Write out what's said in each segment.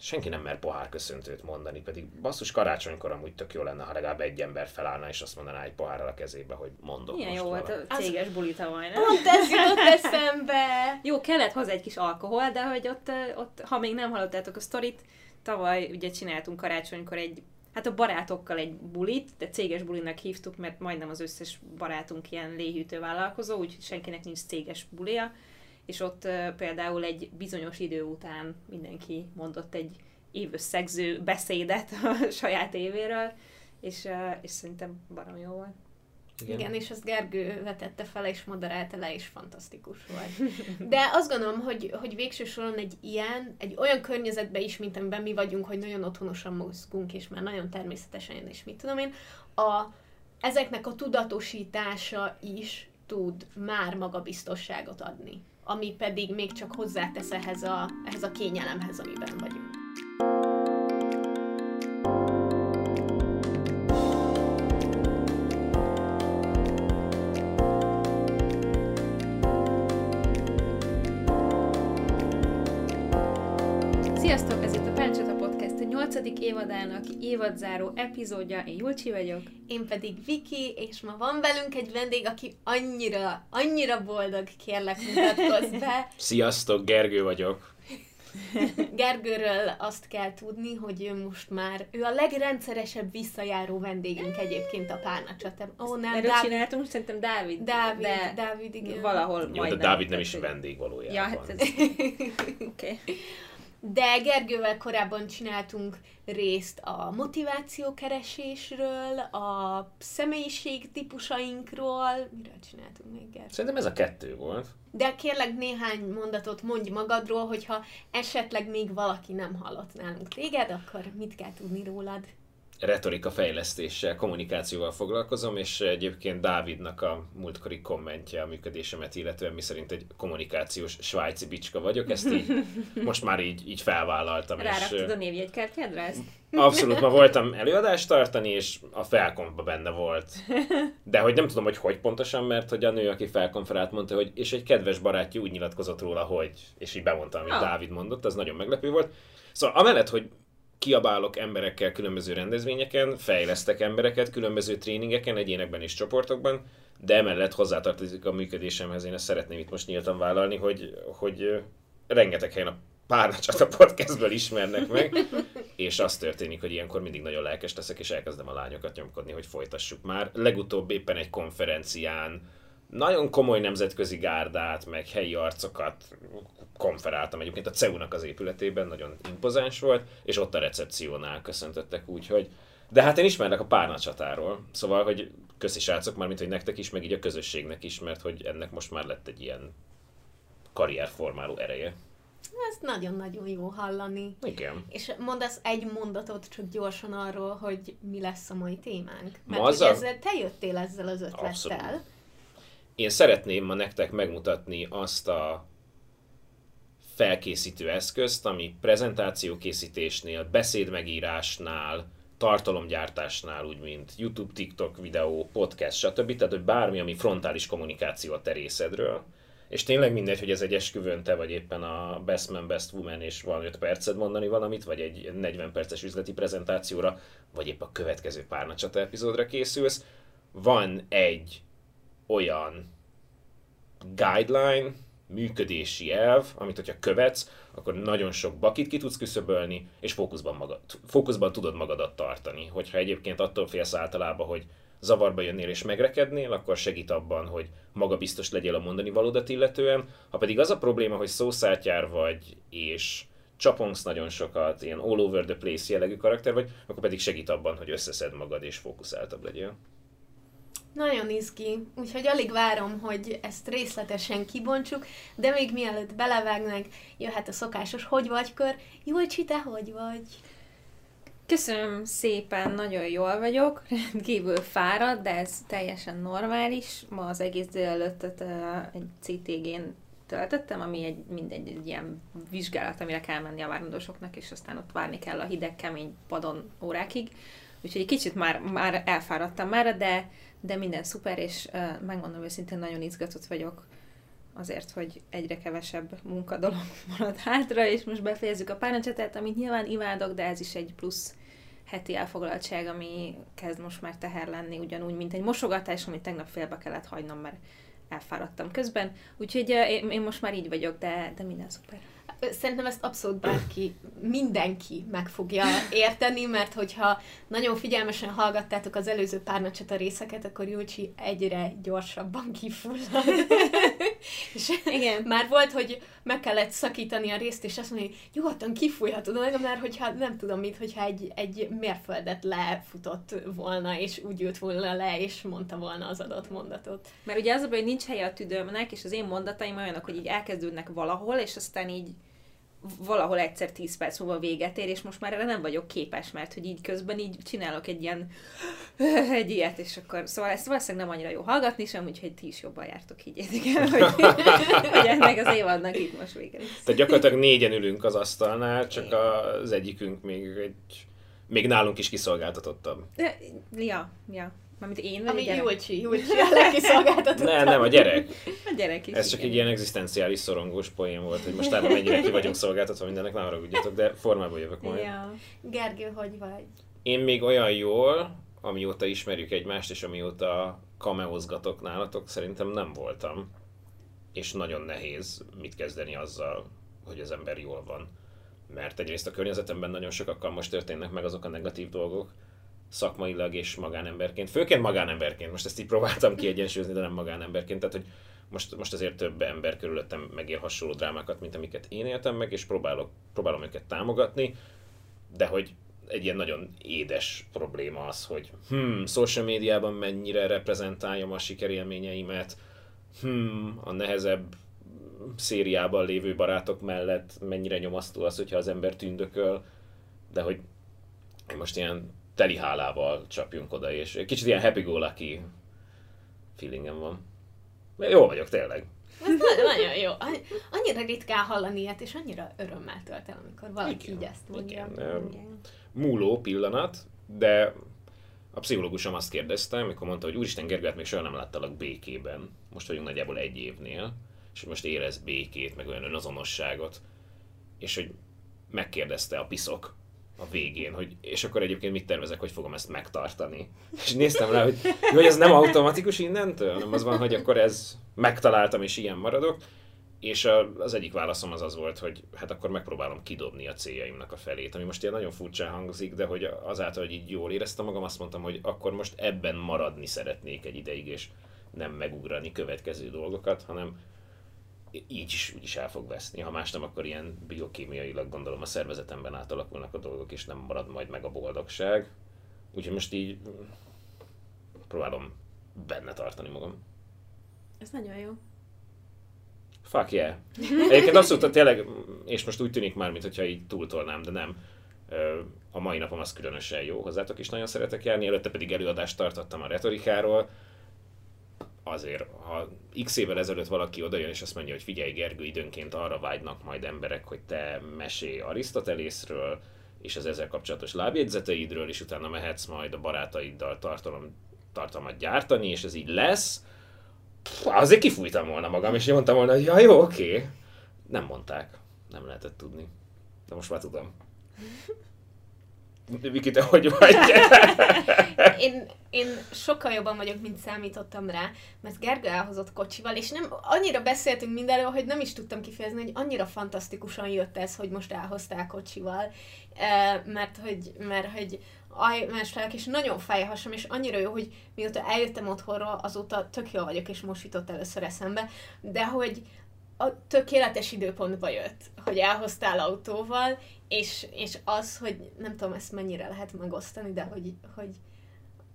senki nem mer pohárköszöntőt mondani, pedig basszus karácsonykor amúgy tök jó lenne, ha legalább egy ember felállna és azt mondaná egy pohárral a kezébe, hogy mondok Milyen most jó volt a céges buli tavaly, nem? Pont ez jutott eszembe. Jó, kellett hozzá egy kis alkohol, de hogy ott, ott ha még nem hallottátok a sztorit, tavaly ugye csináltunk karácsonykor egy, hát a barátokkal egy bulit, de céges bulinak hívtuk, mert majdnem az összes barátunk ilyen léhűtő vállalkozó, úgyhogy senkinek nincs céges bulia, és ott például egy bizonyos idő után mindenki mondott egy évösszegző beszédet a saját évéről, és, és szerintem barom jó volt. Igen. Igen, és ezt Gergő vetette fel, és moderálta le, és fantasztikus volt. De azt gondolom, hogy, hogy végső soron egy ilyen, egy olyan környezetben is, mint amiben mi vagyunk, hogy nagyon otthonosan mozgunk, és már nagyon természetesen jön, és mit tudom én, a, ezeknek a tudatosítása is tud már magabiztosságot adni, ami pedig még csak hozzátesz ehhez a, ehhez a kényelemhez, amiben vagyunk. Évadzáró epizódja. Én Julcsi vagyok. Én pedig Viki, és ma van velünk egy vendég, aki annyira, annyira boldog, kérlek mutatkozz be. Sziasztok, Gergő vagyok. Gergőről azt kell tudni, hogy ő most már, ő a legrendszeresebb visszajáró vendégünk egyébként a Párnacsatem. Ó, nem, Erről Dávid, csináltunk, szerintem Dávid. Dávid, de Dávid, igen. valahol Jó, de. Dávid nem is vendég valójában. Ja, hát ez... Oké. Okay. De Gergővel korábban csináltunk részt a motivációkeresésről, a személyiség típusainkról. Miről csináltunk még, Gergő? Szerintem ez a kettő volt. De kérlek néhány mondatot mondj magadról, hogyha esetleg még valaki nem hallott nálunk téged, akkor mit kell tudni rólad? Retorika fejlesztéssel, kommunikációval foglalkozom, és egyébként Dávidnak a múltkori kommentje a működésemet, illetően mi szerint egy kommunikációs svájci bicska vagyok, ezt így most már így, így felvállaltam. és Ráraktad a névjegykártyádra ezt? abszolút ma voltam előadást tartani, és a felkonfba benne volt. De hogy nem tudom, hogy hogy pontosan, mert hogy a nő, aki felkonferált, mondta, hogy és egy kedves barátja úgy nyilatkozott róla, hogy, és így bemondtam, amit Ah. Dávid mondott, az nagyon meglepő volt. Szóval amellett, hogy kiabálok emberekkel különböző rendezvényeken, fejlesztek embereket különböző tréningeken, egyénekben és csoportokban, de emellett hozzátartozik a működésemhez, én ezt szeretném itt most nyíltan vállalni, hogy, hogy rengeteg helyen a Párnacsata podcastből ismernek meg, és az történik, hogy ilyenkor mindig nagyon lelkes leszek, és elkezdem a lányokat nyomkodni, hogy folytassuk már. Legutóbb éppen egy konferencián nagyon komoly nemzetközi gárdát, meg helyi arcokat konferáltam egyébként a CEU-nak az épületében, nagyon impozáns volt, és ott a recepciónál köszöntöttek úgy, hogy de hát én ismernek a párnacsatáról, szóval, hogy köszi srácok, már mint hogy nektek is, meg így a közösségnek is, mert hogy ennek most már lett egy ilyen karrierformáló ereje. Ez nagyon-nagyon jó hallani. Igen. És mondasz egy mondatot csak gyorsan arról, hogy mi lesz a mai témánk. Ma Mert hogy azzal- ezzel, te jöttél ezzel az ötlettel. Abszolút. Én szeretném ma nektek megmutatni azt a felkészítő eszközt, ami prezentációkészítésnél, beszédmegírásnál, tartalomgyártásnál, úgy mint YouTube, TikTok videó, podcast, stb. Tehát, hogy bármi, ami frontális kommunikáció a te részedről. És tényleg mindegy, hogy ez egy esküvőn te vagy éppen a best man, best woman, és van 5 perced mondani valamit, vagy egy 40 perces üzleti prezentációra, vagy épp a következő párnacsata epizódra készülsz. Van egy olyan guideline, működési elv, amit hogyha követsz, akkor nagyon sok bakit ki tudsz küszöbölni, és fókuszban, magad, fókuszban tudod magadat tartani. Hogyha egyébként attól félsz általában, hogy zavarba jönnél és megrekednél, akkor segít abban, hogy magabiztos legyél a mondani valódat illetően. Ha pedig az a probléma, hogy szószátjár vagy, és csapongsz nagyon sokat, ilyen all over the place jellegű karakter vagy, akkor pedig segít abban, hogy összeszed magad és fókuszáltabb legyél. Nagyon izgi, úgyhogy alig várom, hogy ezt részletesen kibontsuk, de még mielőtt belevágnak, jöhet a szokásos hogy vagy kör. Julcsi, te hogy vagy? Köszönöm szépen, nagyon jól vagyok, rendkívül fáradt, de ez teljesen normális. Ma az egész délelőttet egy CTG-n töltöttem, ami egy, mindegy, egy ilyen vizsgálat, amire kell menni a várandósoknak, és aztán ott várni kell a hideg, kemény padon órákig. Úgyhogy egy kicsit már, már elfáradtam már, de, de minden szuper, és uh, megmondom őszintén, nagyon izgatott vagyok azért, hogy egyre kevesebb munkadolog marad hátra, és most befejezzük a párnacsetát, amit nyilván imádok, de ez is egy plusz heti elfoglaltság, ami kezd most már teher lenni, ugyanúgy, mint egy mosogatás, amit tegnap félbe kellett hagynom, mert elfáradtam közben. Úgyhogy én, én most már így vagyok, de, de minden szuper. Szerintem ezt abszolút bárki, mindenki meg fogja érteni, mert hogyha nagyon figyelmesen hallgattátok az előző párnacsata részeket, akkor Júlcsi egyre gyorsabban kifullad. és Igen. már volt, hogy meg kellett szakítani a részt, és azt mondani, hogy nyugodtan kifújhatod meg, mert hogyha nem tudom mit, hogyha egy, egy mérföldet lefutott volna, és úgy jött volna le, és mondta volna az adott mondatot. Mert ugye az a baj, hogy nincs helye a tüdőmnek, és az én mondataim olyanok, hogy így elkezdődnek valahol, és aztán így valahol egyszer 10 perc múlva véget ér, és most már erre nem vagyok képes, mert hogy így közben így csinálok egy ilyen egy ilyet, és akkor szóval ezt valószínűleg nem annyira jó hallgatni sem, úgyhogy ti is jobban jártok, higgyétek el, hogy, hogy ennek az évadnak itt most vége Tehát gyakorlatilag négyen ülünk az asztalnál, csak az egyikünk még egy még nálunk is kiszolgáltatottabb. Ja, ja. Mármint én vagy Ami gyerek? Julcsi, Julcsi a legkiszolgáltatottabb. Nem, nem, a gyerek. A gyerek is. Ez csak egy ilyen egzisztenciális szorongós poén volt, hogy most már mennyire ki vagyunk szolgáltatva mindennek, nem haragudjatok, de formában jövök majd. Ja. Gergő, hogy vagy? Én még olyan jól, amióta ismerjük egymást, és amióta kameózgatok nálatok, szerintem nem voltam. És nagyon nehéz mit kezdeni azzal, hogy az ember jól van. Mert egyrészt a környezetemben nagyon sokakkal most történnek meg azok a negatív dolgok, szakmailag és magánemberként. Főként magánemberként, most ezt így próbáltam kiegyensúlyozni, de nem magánemberként. Tehát, hogy most, most azért több ember körülöttem megél hasonló drámákat, mint amiket én éltem meg, és próbálok, próbálom őket támogatni, de hogy egy ilyen nagyon édes probléma az, hogy hmm, social médiában mennyire reprezentáljam a sikerélményeimet, hmm, a nehezebb szériában lévő barátok mellett mennyire nyomasztó az, hogyha az ember tündököl, de hogy most ilyen teli hálával csapjunk oda, és egy kicsit ilyen happy go lucky feelingem van. Jó vagyok, tényleg. Ez nagyon jó. Annyira ritkán hallani ilyet, és annyira örömmel tölt el, amikor valaki igen, így ezt mondja. Igen. igen. Múló pillanat, de a pszichológusom azt kérdezte, amikor mondta, hogy úristen Gergőt még soha nem láttalak békében. Most vagyunk nagyjából egy évnél, és most érez békét, meg olyan önazonosságot. És hogy megkérdezte a piszok, a végén, hogy és akkor egyébként mit tervezek, hogy fogom ezt megtartani. És néztem rá, hogy, hogy ez nem automatikus innentől, hanem az van, hogy akkor ez megtaláltam, és ilyen maradok. És az egyik válaszom az az volt, hogy hát akkor megpróbálom kidobni a céljaimnak a felét, ami most ilyen nagyon furcsán hangzik, de hogy azáltal, hogy így jól éreztem magam, azt mondtam, hogy akkor most ebben maradni szeretnék egy ideig, és nem megugrani következő dolgokat, hanem így is, úgy is el fog veszni. Ha más nem, akkor ilyen biokémiailag gondolom a szervezetemben átalakulnak a dolgok, és nem marad majd meg a boldogság. Úgyhogy most így próbálom benne tartani magam. Ez nagyon jó. Fuck yeah. Egyébként abszolút tényleg, és most úgy tűnik már, mintha így túltolnám, de nem. A mai napom az különösen jó, hozzátok is nagyon szeretek járni, előtte pedig előadást tartottam a retorikáról, azért, ha x évvel ezelőtt valaki odajön és azt mondja, hogy figyelj Gergő, időnként arra vágynak majd emberek, hogy te mesélj Arisztotelészről, és az ezzel kapcsolatos lábjegyzeteidről, és utána mehetsz majd a barátaiddal tartalom, tartalmat gyártani, és ez így lesz, azért kifújtam volna magam, és mondtam volna, hogy ja, jó, oké. Nem mondták. Nem lehetett tudni. De most már tudom. Viki, te hogy vagy? én, én sokkal jobban vagyok, mint számítottam rá, mert Gergő elhozott kocsival, és nem annyira beszéltünk mindenről, hogy nem is tudtam kifejezni, hogy annyira fantasztikusan jött ez, hogy most elhoztál kocsival, mert hogy, mert hogy ajmásták, és nagyon fáj hasam, és annyira jó, hogy mióta eljöttem otthonról, azóta tök jó vagyok, és most jutott először eszembe, de hogy a tökéletes időpontba jött, hogy elhoztál autóval, és, és az, hogy nem tudom ezt mennyire lehet megosztani, de hogy, hogy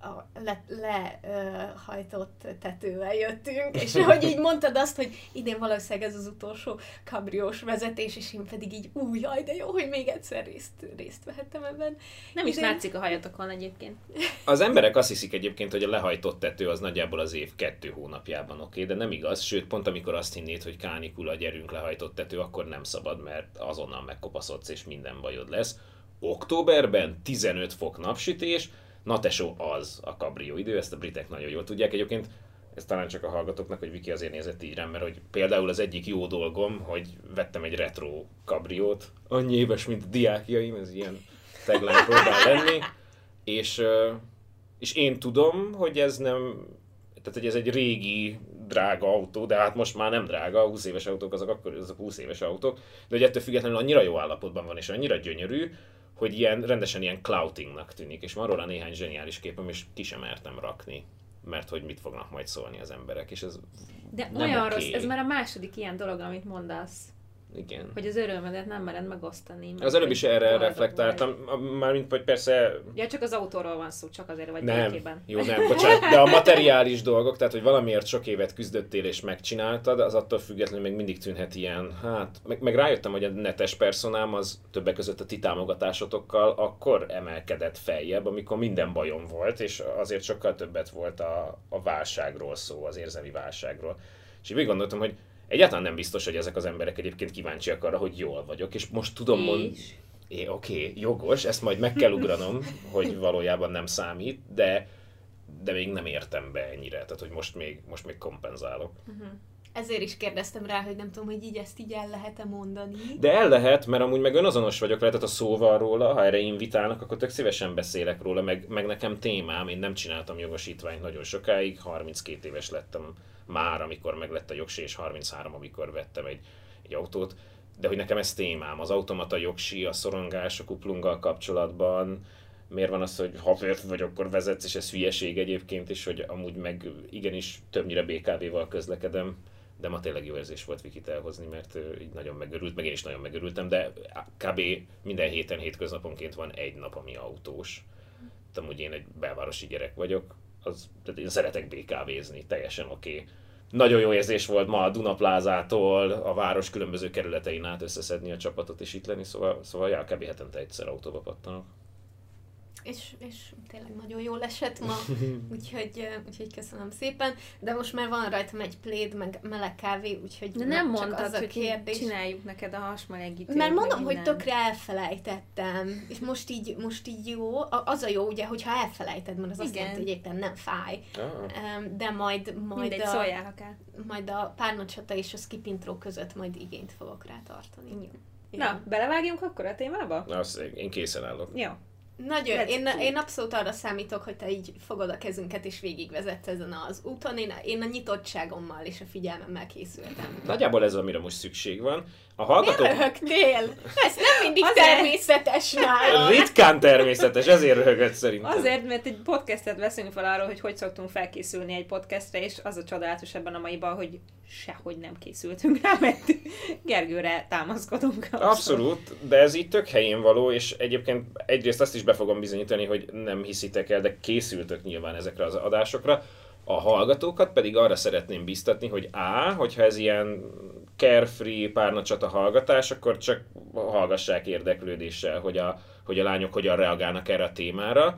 a lehajtott le, tetővel jöttünk, és hogy így mondtad azt, hogy idén valószínűleg ez az utolsó kabriós vezetés, és én pedig így, új, jaj, de jó, hogy még egyszer részt, részt vehettem ebben. Nem idén... is látszik a hajatokon egyébként. Az emberek azt hiszik egyébként, hogy a lehajtott tető az nagyjából az év kettő hónapjában oké, okay, de nem igaz, sőt, pont amikor azt hinnéd, hogy kánikula, gyerünk lehajtott tető, akkor nem szabad, mert azonnal megkopaszodsz, és minden bajod lesz. Októberben 15 fok napsütés, Na tesó, az a kabrió idő, ezt a britek nagyon jól tudják. Egyébként ez talán csak a hallgatóknak, hogy Viki azért nézett így rám, mert hogy például az egyik jó dolgom, hogy vettem egy retro kabriót, annyi éves, mint a diákjaim, ez ilyen tagline próbál lenni, és, és én tudom, hogy ez nem, tehát hogy ez egy régi, drága autó, de hát most már nem drága, 20 éves autók azok akkor azok 20 éves autók, de hogy ettől függetlenül annyira jó állapotban van, és annyira gyönyörű, hogy ilyen, rendesen ilyen cloutingnak tűnik, és van róla néhány zseniális képem, és ki sem mertem rakni, mert hogy mit fognak majd szólni az emberek, és ez De nem olyan oké. rossz, ez már a második ilyen dolog, amit mondasz, Igen. hogy az örömedet nem mered megosztani. meg Az előbb is erre reflektáltam, mármint, hogy persze. Ja, csak az autóról van szó, csak azért vagy nem, békében. jó nem, bocsánat, de a materiális dolgok, tehát hogy valamiért sok évet küzdöttél és megcsináltad, az attól függetlenül még mindig tűnhet ilyen, hát, meg, meg rájöttem, hogy a netes personám az többek között a ti támogatásotokkal akkor emelkedett feljebb, amikor minden bajom volt, és azért sokkal többet volt a, a válságról szó, az érzelmi válságról. És így gondoltam, hogy egyáltalán nem biztos, hogy ezek az emberek egyébként kíváncsiak arra, hogy jól vagyok, és most tudom mondani? É, oké, okay, jogos, ezt majd meg kell ugranom, hogy valójában nem számít, de, de még nem értem be ennyire, tehát hogy most még, most még kompenzálok. Ezért is kérdeztem rá, hogy nem tudom, hogy így ezt így el lehet-e mondani. De el lehet, mert amúgy meg önazonos vagyok vele, tehát a szóval róla, ha erre invitálnak, akkor tök szívesen beszélek róla, meg, meg nekem témám, én nem csináltam jogosítványt nagyon sokáig, 32 éves lettem már, amikor meglett a jogsi, és 33, amikor vettem egy, egy autót, de hogy nekem ez témám, az automata jogsi, a szorongás a kuplunggal kapcsolatban, miért van az, hogy ha vagy, akkor vezetsz, és ez hülyeség egyébként is, hogy amúgy meg igenis többnyire BKV-val közlekedem, de ma tényleg jó érzés volt Vikit elhozni, mert ő így nagyon megörült, meg én is nagyon megörültem, de kb. minden héten, hétköznaponként van egy nap, ami autós. Tehát amúgy én egy belvárosi gyerek vagyok, az, tehát én szeretek BKV-zni, teljesen oké. Okay. Nagyon jó érzés volt ma a Dunaplázától a város különböző kerületein át összeszedni a csapatot és itt lenni, szóval, szóval já, kb. hetente egyszer autóba pattanok. És, és tényleg nagyon jól esett ma, úgyhogy, úgyhogy köszönöm szépen. De most már van rajtam egy pléd, meg meleg kávé, úgyhogy De nem mondtad, az a hogy kérdés. csináljuk neked a hasmelegítőt. Mert mondom, hogy minden. tökre elfelejtettem, és most így, most így jó, az a jó ugye, hogyha elfelejted, mert az azt Igen. jelenti, hogy éppen nem fáj, Ah. De majd, majd, Mindegy, a, szóljál, ha kell. majd a párnacsata és a skip intro között majd igényt fogok rá tartani. Jó. Na, belevágjunk akkor a témába? Na, azt én készen állok. Jó. Nagyon, Let's én, én abszolút arra számítok, hogy te így fogod a kezünket és végigvezetsz ezen az úton. Én, én a nyitottságommal és a figyelmemmel készültem. Nagyjából ez, amire most szükség van. A Miért hallgatók röhögtél? Ez nem mindig Azért. természetes nálam. ritkán természetes, ezért röhögött szerintem. Azért, mert egy podcastet veszünk fel arról, hogy hogy szoktunk felkészülni egy podcastre, és az a csodálatos ebben a maiban, hogy sehogy nem készültünk rá, mert Gergőre támaszkodunk. Abszolút, de ez így tök helyén való, és egyébként egyrészt azt is be fogom bizonyítani, hogy nem hiszitek el, de készültök nyilván ezekre az adásokra. A hallgatókat pedig arra szeretném biztatni, hogy A, hogyha ez ilyen carefree párnacsata hallgatás, akkor csak hallgassák érdeklődéssel, hogy a, hogy a lányok hogyan reagálnak erre a témára.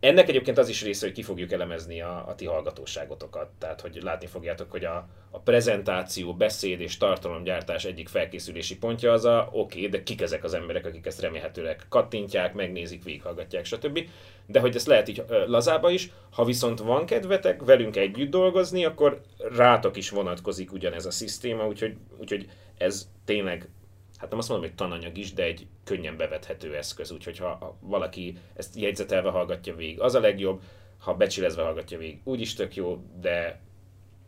Ennek egyébként az is része, hogy ki fogjuk elemezni a, a ti hallgatóságotokat. Tehát, hogy látni fogjátok, hogy a, a prezentáció, beszéd és tartalomgyártás egyik felkészülési pontja az a oké, okay, de kik ezek az emberek, akik ezt remélhetőleg kattintják, megnézik, végighallgatják, stb. De hogy ezt lehet így lazába is, ha viszont van kedvetek velünk együtt dolgozni, akkor rátok is vonatkozik ugyanez a szisztéma, úgyhogy, úgyhogy ez tényleg hát nem azt mondom, hogy tananyag is, de egy könnyen bevethető eszköz, úgyhogy ha valaki ezt jegyzetelve hallgatja végig, az a legjobb, ha becsilezve hallgatja végig, úgyis tök jó, de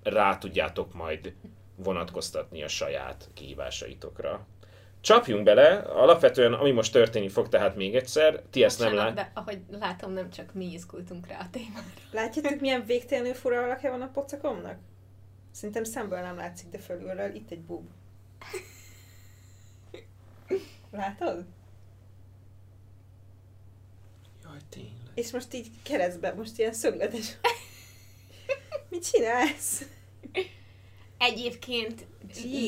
rá tudjátok majd vonatkoztatni a saját kihívásaitokra. Csapjunk bele, alapvetően ami most történni fog, tehát még egyszer, ti ezt nem lát... De ahogy látom, nem csak mi izgultunk rá a témára. Látjátok, milyen végtelenül fura alakja van a pocakomnak? Szerintem szemből nem látszik, de fölülről itt egy bub. Látod? Jaj, tényleg. És most így keresztbe, most ilyen szögletes. Mit csinálsz? Egyébként.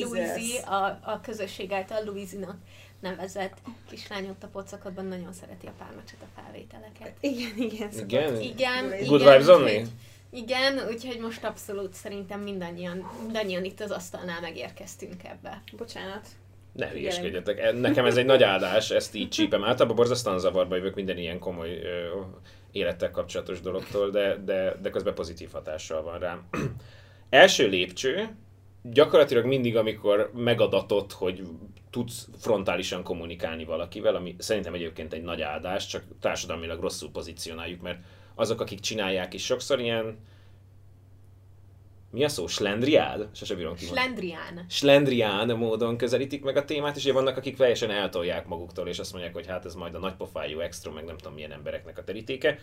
Louisi, a, a közösség által Louisinak nevezett kislány ott a pocakotban nagyon szereti a pármacsot a felvételeket. Igen, igen. szokott. Igen? Igen, Good igen. Vibes only? úgyhogy- Igen, úgyhogy most abszolút szerintem mindannyian, mindannyian itt az asztalnál megérkeztünk ebbe. Bocsánat. Ne hülyeskedjetek. E- Nekem ez egy nagy áldás, ezt így csípem. Általában borzasztóan zavarba jövök minden ilyen komoly ö, élettel kapcsolatos dologtól, de, de, de közben pozitív hatással van rám. Első lépcső, gyakorlatilag mindig, amikor megadatott, hogy tudsz frontálisan kommunikálni valakivel, ami szerintem egyébként egy nagy áldás, csak társadalmilag rosszul pozícionáljuk, mert azok, akik csinálják is sokszor ilyen mi a szó? Slendriál? Sose bírom ki. Slendrián. Slendrián módon közelítik meg a témát, és ugye vannak, akik teljesen eltolják maguktól, és azt mondják, hogy hát ez majd a nagypofájú extra, meg nem tudom milyen embereknek a terítéke.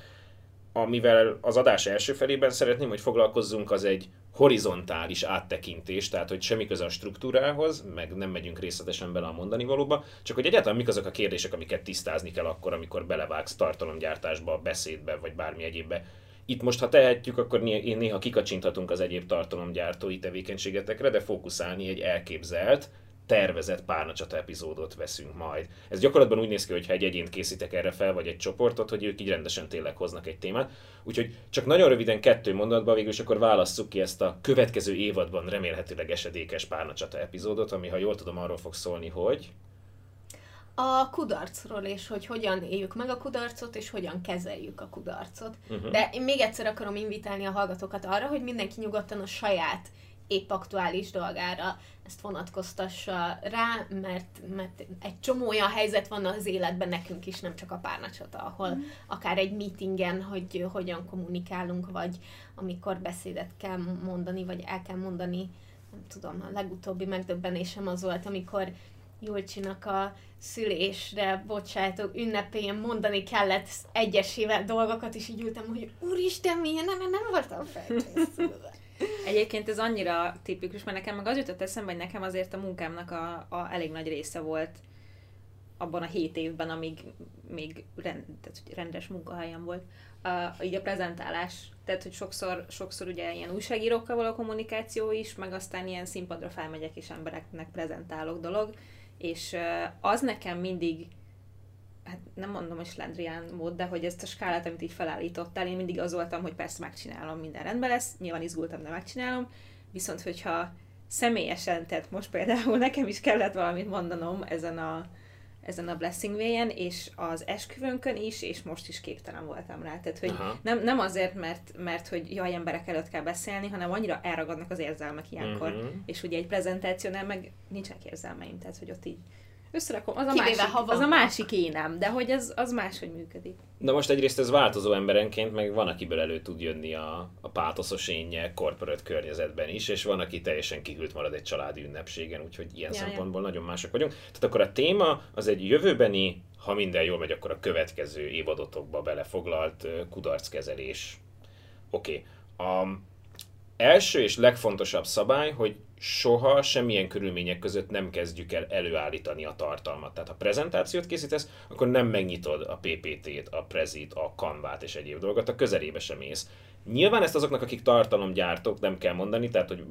Amivel az adás első felében szeretném, hogy foglalkozzunk, az egy horizontális áttekintés, tehát hogy semmi köze a struktúrához, meg nem megyünk részletesen bele a mondani valóba, csak hogy egyáltalán mik azok a kérdések, amiket tisztázni kell akkor, amikor belevágsz tartalomgyártásba, beszédbe, vagy bármi egyébbe itt most, ha tehetjük, akkor néha kikacsinthatunk az egyéb tartalomgyártói tevékenységetekre, de fókuszálni egy elképzelt, tervezett párnacsata epizódot veszünk majd. Ez gyakorlatban úgy néz ki, hogy ha egy egyént készítek erre fel, vagy egy csoportot, hogy ők így rendesen tényleg hoznak egy témát. Úgyhogy csak nagyon röviden kettő mondatban végül is akkor válasszuk ki ezt a következő évadban remélhetőleg esedékes párnacsata epizódot, ami ha jól tudom arról fog szólni, hogy a kudarcról, és hogy hogyan éljük meg a kudarcot, és hogyan kezeljük a kudarcot. Uh-huh. De én még egyszer akarom invitálni a hallgatókat arra, hogy mindenki nyugodtan a saját épp aktuális dolgára ezt vonatkoztassa rá, mert, mert egy csomó olyan helyzet van az életben nekünk is, nem csak a párnacsata, ahol mm. akár egy meetingen, hogy hogyan kommunikálunk, vagy amikor beszédet kell mondani, vagy el kell mondani, nem tudom, a legutóbbi megdöbbenésem az volt, amikor Julcsinak a szülésre bocsájtok ünnepén mondani kellett egyesével dolgokat, és így ültem, hogy úristen, milyen, nem, nem voltam felkészülve. Egyébként ez annyira tipikus, mert nekem meg az jutott eszembe, hogy nekem azért a munkámnak a, a elég nagy része volt abban a hét évben, amíg még rend, tehát, hogy rendes munkahelyem volt, a, így a prezentálás. Tehát, hogy sokszor, sokszor ugye ilyen újságírókkal való kommunikáció is, meg aztán ilyen színpadra felmegyek és embereknek prezentálok dolog, és az nekem mindig, hát nem mondom, hogy slendrián mód, de hogy ezt a skálát, amit így felállítottál, én mindig az voltam, hogy persze megcsinálom, minden rendben lesz, nyilván izgultam, de megcsinálom, viszont hogyha személyesen, tehát most például nekem is kellett valamit mondanom ezen a ezen a Blessing way és az esküvőnkön is, és most is képtelen voltam rá. Tehát, hogy nem, nem azért, mert, mert hogy jaj, emberek előtt kell beszélni, hanem annyira elragadnak az érzelmek ilyenkor. Uh-huh. És ugye egy prezentációnál meg nincsenek érzelmeim, tehát hogy ott így összerakom, az a, Kivéve, másik, ha az a másik énem, de hogy ez az máshogy működik. De most egyrészt ez változó emberenként, meg van, akiből elő tud jönni a, a pátoszos énje korporát környezetben is, és van, aki teljesen kihűlt marad egy családi ünnepségen, úgyhogy ilyen ja, szempontból ja. nagyon mások vagyunk. Tehát akkor a téma az egy jövőbeni, ha minden jól megy, akkor a következő évadotokba belefoglalt kudarckezelés. Oké. Okay. A első és legfontosabb szabály, hogy soha semmilyen körülmények között nem kezdjük el előállítani a tartalmat. Tehát ha prezentációt készítesz, akkor nem megnyitod a PPT-t, a Prezit, a Canva-t és egyéb dolgot, a közelébe sem mész. Nyilván ezt azoknak, akik tartalomgyártók, nem kell mondani, tehát hogy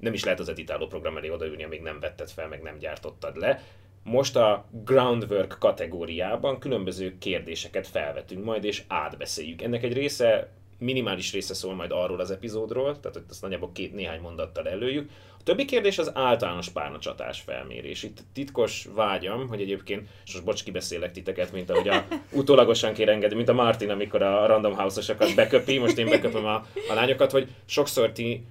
nem is lehet az editáló program elé odaülni, amíg nem vetted fel, meg nem gyártottad le. Most a groundwork kategóriában különböző kérdéseket felvetünk majd, és átbeszéljük. Ennek egy része minimális része szól majd arról az epizódról, tehát hogy ezt nagyjából két néhány mondattal előjük. A többi kérdés az általános párnacsatás felmérés. Itt titkos vágyam, hogy egyébként, és most bocs, kibeszélek titeket, mint ahogy a utólagosan kér engedni, mint a Martin, amikor a Random House-osakat beköpi, most én beköpöm a, a lányokat, hogy sokszor ti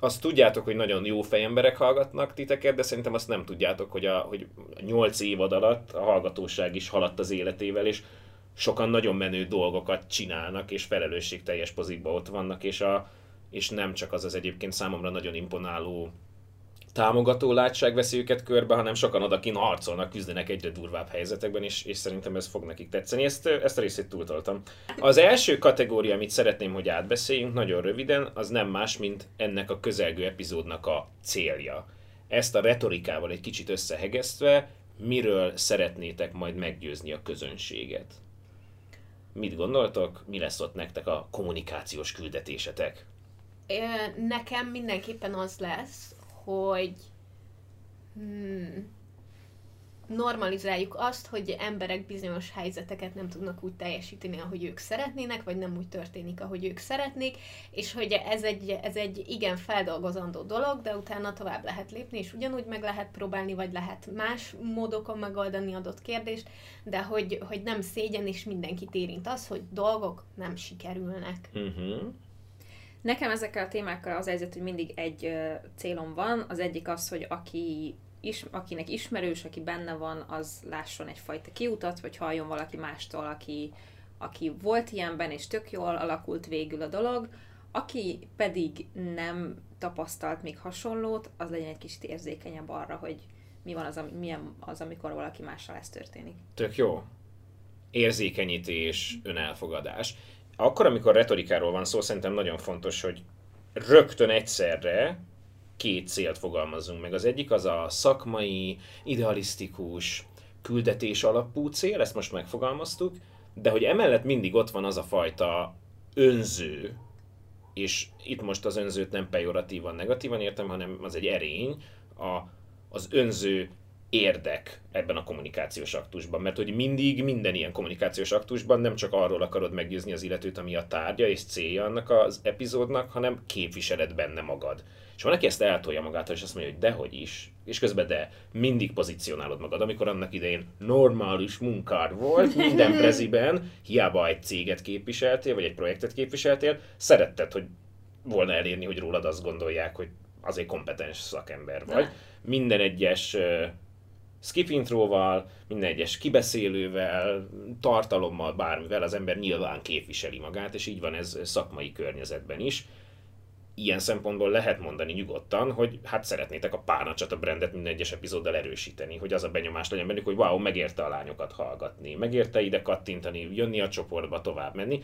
azt tudjátok, hogy nagyon jó fejemberek hallgatnak titeket, de szerintem azt nem tudjátok, hogy a, hogy 8 évad alatt a hallgatóság is haladt az életével, és sokan nagyon menő dolgokat csinálnak, és felelősségteljes pozikba ott vannak, és, a, és nem csak az az egyébként számomra nagyon imponáló támogató látság veszi őket körbe, hanem sokan odakin harcolnak, küzdenek egyre durvább helyzetekben, és, és szerintem ez fog nekik tetszeni. Ezt, ezt a részét túltoltam. Az első kategória, amit szeretném, hogy átbeszéljünk nagyon röviden, az nem más, mint ennek a közelgő epizódnak a célja. Ezt a retorikával egy kicsit összehegesztve, miről szeretnétek majd meggyőzni a közönséget? Mit gondoltok? Mi lesz ott nektek a kommunikációs küldetésetek? Nekem mindenképpen az lesz, hogy hmm, normalizáljuk azt, hogy emberek bizonyos helyzeteket nem tudnak úgy teljesíteni, ahogy ők szeretnének, vagy nem úgy történik, ahogy ők szeretnék, és hogy ez egy, ez egy igen feldolgozandó dolog, de utána tovább lehet lépni, és ugyanúgy meg lehet próbálni, vagy lehet más módokon megoldani adott kérdést, de hogy, hogy nem szégyen, és mindenkit érint az, hogy dolgok nem sikerülnek. Uh-huh. Nekem ezekkel a témákkal az helyzet, hogy mindig egy célom van. Az egyik az, hogy aki is, akinek ismerős, aki benne van, az lásson egyfajta kiutat, vagy halljon valaki mástól, aki, aki volt ilyenben, és tök jól alakult végül a dolog. Aki pedig nem tapasztalt még hasonlót, az legyen egy kicsit érzékenyebb arra, hogy mi van az, ami, milyen az, amikor valaki mással ez történik. Tök jó. Érzékenyítés, önelfogadás. Akkor, amikor retorikáról van szó, szerintem nagyon fontos, hogy rögtön egyszerre két célt fogalmazzunk meg. Az egyik az a szakmai, idealisztikus, küldetés alapú cél, ezt most megfogalmaztuk, de hogy emellett mindig ott van az a fajta önző, és itt most az önzőt nem pejoratívan, negatívan értem, hanem az egy erény, a, az önző érdek ebben a kommunikációs aktusban. Mert hogy mindig, minden ilyen kommunikációs aktusban nem csak arról akarod meggyőzni az illetőt, ami a tárgya és célja annak az epizódnak, hanem képviseled benne magad. És van, aki ezt eltolja magától, és azt mondja, hogy dehogy is. És közben de mindig pozícionálod magad. Amikor annak idején normális munkád volt, minden preziben, hiába egy céget képviseltél, vagy egy projektet képviseltél, szeretted, hogy volna elérni, hogy rólad azt gondolják, hogy azért kompetens szakember vagy. Minden egyes skip introval, minden egyes kibeszélővel, tartalommal, bármivel az ember nyilván képviseli magát, és így van ez szakmai környezetben is. Ilyen szempontból lehet mondani nyugodtan, hogy hát szeretnétek a párnacsat a brandet minden egyes epizóddal erősíteni, hogy az a benyomás legyen bennük, hogy wow, megérte a lányokat hallgatni, megérte ide kattintani, jönni a csoportba, tovább menni,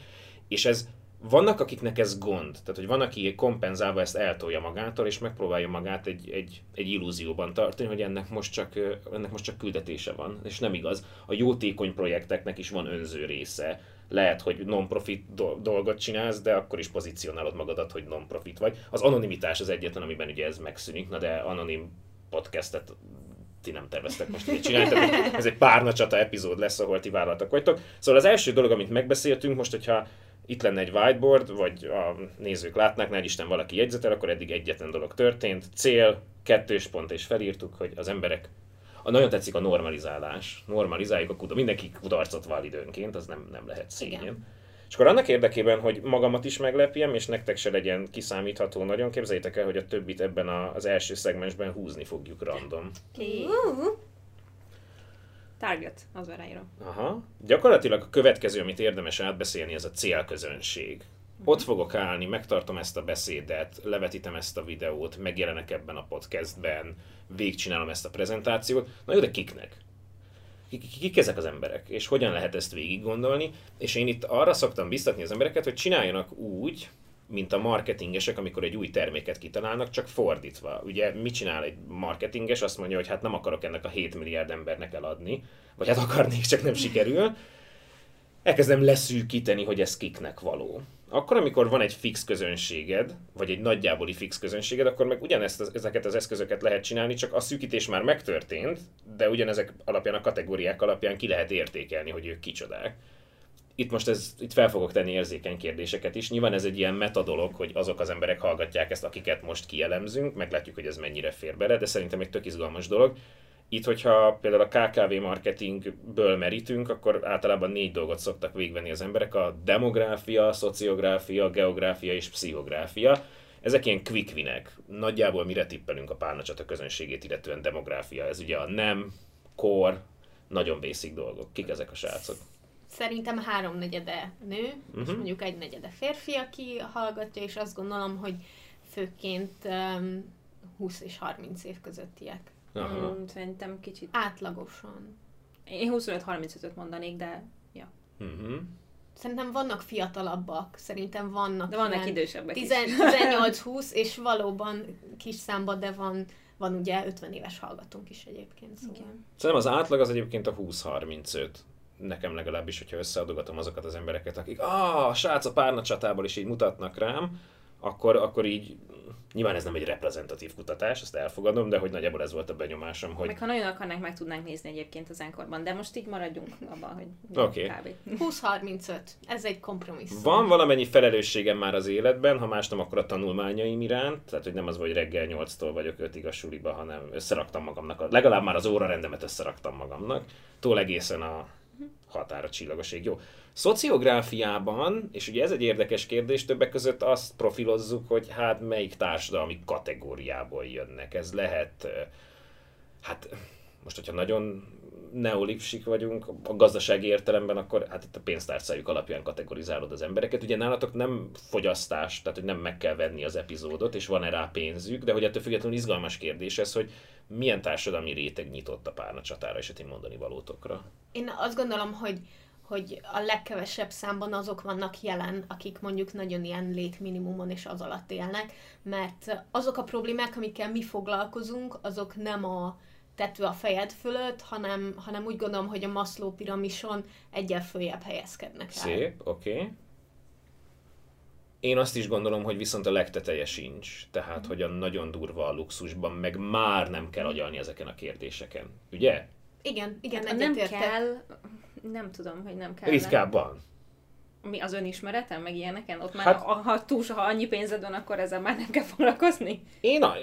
és ez vannak, akiknek ez gond, tehát hogy van, aki kompenzálva ezt eltolja magától, és megpróbálja magát egy, egy, egy illúzióban tartani, hogy ennek most, csak, ennek most csak küldetése van, és nem igaz. A jótékony projekteknek is van önző része, lehet, hogy non-profit dolgot csinálsz, de akkor is pozícionálod magadat, hogy non-profit vagy. Az anonimitás az egyetlen, amiben ugye ez megszűnik, na de anonim podcastet ti nem terveztek most így csinálni, tehát ez egy párnacsata epizód lesz, ahol ti vállaltak vagytok. Szóval az első dolog, amit megbeszéltünk, most, hogyha itt lenne egy whiteboard, vagy a nézők látnák, ne Isten valaki jegyzetel, akkor eddig egyetlen dolog történt. Cél, kettős pont, és felírtuk, hogy az emberek a, nagyon tetszik a normalizálás. Normalizáljuk a kudarcot. Mindenki kudarcot vál időnként, az nem, nem lehet szégyen. És akkor annak érdekében, hogy magamat is meglepjem, és nektek se legyen kiszámítható nagyon, képzeljétek el, hogy a többit ebben a, az első szegmensben húzni fogjuk random. Target, az van ráírom. Aha. Gyakorlatilag a következő, amit érdemes átbeszélni, ez a célközönség. Ott fogok állni, megtartom ezt a beszédet, levetítem ezt a videót, megjelenek ebben a podcastben, végigcsinálom ezt a prezentációt. Na jó, de kiknek? Kik, kik ezek az emberek, és hogyan lehet ezt végig gondolni? És én itt arra szoktam biztatni az embereket, hogy csináljanak úgy, mint a marketingesek, amikor egy új terméket kitalálnak, csak fordítva. Ugye mit csinál egy marketinges? Azt mondja, hogy hát nem akarok ennek a 7 milliárd embernek eladni, vagy hát akarnék, csak nem sikerül. Elkezdem leszűkíteni, hogy ez kiknek való akkor, amikor van egy fix közönséged, vagy egy nagyjáboli fix közönséged, akkor meg ugyanezt az, ezeket az eszközöket lehet csinálni, csak a szűkítés már megtörtént, de ugyanezek alapján, a kategóriák alapján ki lehet értékelni, hogy ők kicsodák. Itt most ez, itt fel fogok tenni érzékeny kérdéseket is. Nyilván ez egy ilyen metadolog, hogy azok az emberek hallgatják ezt, akiket most kielemzünk, meglátjuk, hogy ez mennyire fér bele, de szerintem egy tök izgalmas dolog itt, hogyha például a KKV marketingből merítünk, akkor általában négy dolgot szoktak végvenni az emberek, a demográfia, szociográfia, geográfia és pszichográfia. Ezek ilyen quick winek. Nagyjából mire tippelünk a párnacsata közönségét, illetően demográfia. Ez ugye a nem, kor, nagyon basic dolgok. Kik ezek a srácok? Szerintem háromnegyede nő, uh-huh. és mhm. mondjuk egy negyede férfi, aki hallgatja, és azt gondolom, hogy főként um, 20 és 30 év közöttiek. Aha. Mm, szerintem kicsit... Átlagosan. Én 25-35-öt mondanék, de ja. Uh-huh. Szerintem vannak fiatalabbak, szerintem vannak. De vannak idősebbek 18-20, és valóban kis számba, de van, van ugye 50 éves hallgatónk is egyébként. Szóval. Igen. Szerintem az átlag az egyébként a 20-35 nekem legalábbis, hogyha összeadogatom azokat az embereket, akik ah, a srác a párna csatából is így mutatnak rám, akkor, akkor így Nyilván ez nem egy reprezentatív kutatás, ezt elfogadom, de hogy nagyjából ez volt a benyomásom, hogy... Meg ha nagyon akarnánk, meg tudnánk nézni egyébként az enkorban, de most így maradjunk abban, hogy okay. kb. 20-35, ez egy kompromisszum. Van valamennyi felelősségem már az életben, ha más nem, akkor a tanulmányaim iránt, tehát hogy nem az, hogy reggel 8-tól vagyok 5-ig a suliba, hanem összeraktam magamnak, legalább már az óra rendemet összeraktam magamnak, túl egészen a határa csillagoség. Jó. Szociográfiában, és ugye ez egy érdekes kérdés, többek között azt profilozzuk, hogy hát melyik társadalmi kategóriából jönnek. Ez lehet, hát most, hogyha nagyon neolipsik vagyunk, a gazdasági értelemben, akkor hát itt a pénztárcájuk alapján kategorizálod az embereket. Ugye nálatok nem fogyasztás, tehát hogy nem meg kell venni az epizódot, és van-e rá pénzük, de hogy ettől függetlenül izgalmas kérdés ez, hogy milyen társadalmi réteg nyitott a párna csatára és a mondani valótokra? Én azt gondolom, hogy hogy a legkevesebb számban azok vannak jelen, akik mondjuk nagyon ilyen létminimumon és az alatt élnek, mert azok a problémák, amikkel mi foglalkozunk, azok nem a tető a fejed fölött, hanem, hanem úgy gondolom, hogy a Maslow piramison egyel följebb helyezkednek el. Szép, oké. Okay. Én azt is gondolom, hogy viszont a legteteje sincs. Tehát, mm. hogy a nagyon durva a luxusban, meg már nem kell agyalni ezeken a kérdéseken. Ugye? Igen, igen, hát, nem kell, nem tudom, hogy nem kell. Ritkábban. Mi az önismeretem, meg ilyeneken? Ott már, hát, ha, ha, túl, ha annyi pénzed van, akkor ezzel már nem kell foglalkozni? Én a,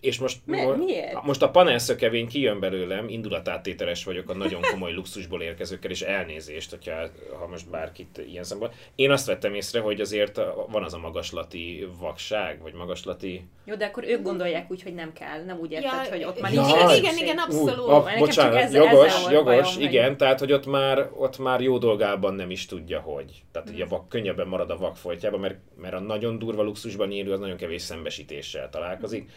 és most, Mi, miért? most a panelszökevény kijön belőlem, indulatátételes vagyok a nagyon komoly luxusból érkezőkkel, és elnézést, hogyha, ha most bárkit ilyen szemben. Én azt vettem észre, hogy azért van az a magaslati vakság, vagy magaslati... Jó, de akkor ők gondolják úgy, hogy nem kell, nem úgy érted, ja, hogy ott már ja, nincs igen, igen, igen, abszolút. Uh, a, bocsánat, ezzel, jogos, ezzel jogos, bajom, igen, hogy... tehát hogy ott már, ott már jó dolgában nem is tudja, hogy. Tehát ugye vak, könnyebben marad a vak folytjában, mert, mert a nagyon durva luxusban élő az nagyon kevés szembesítéssel találkozik,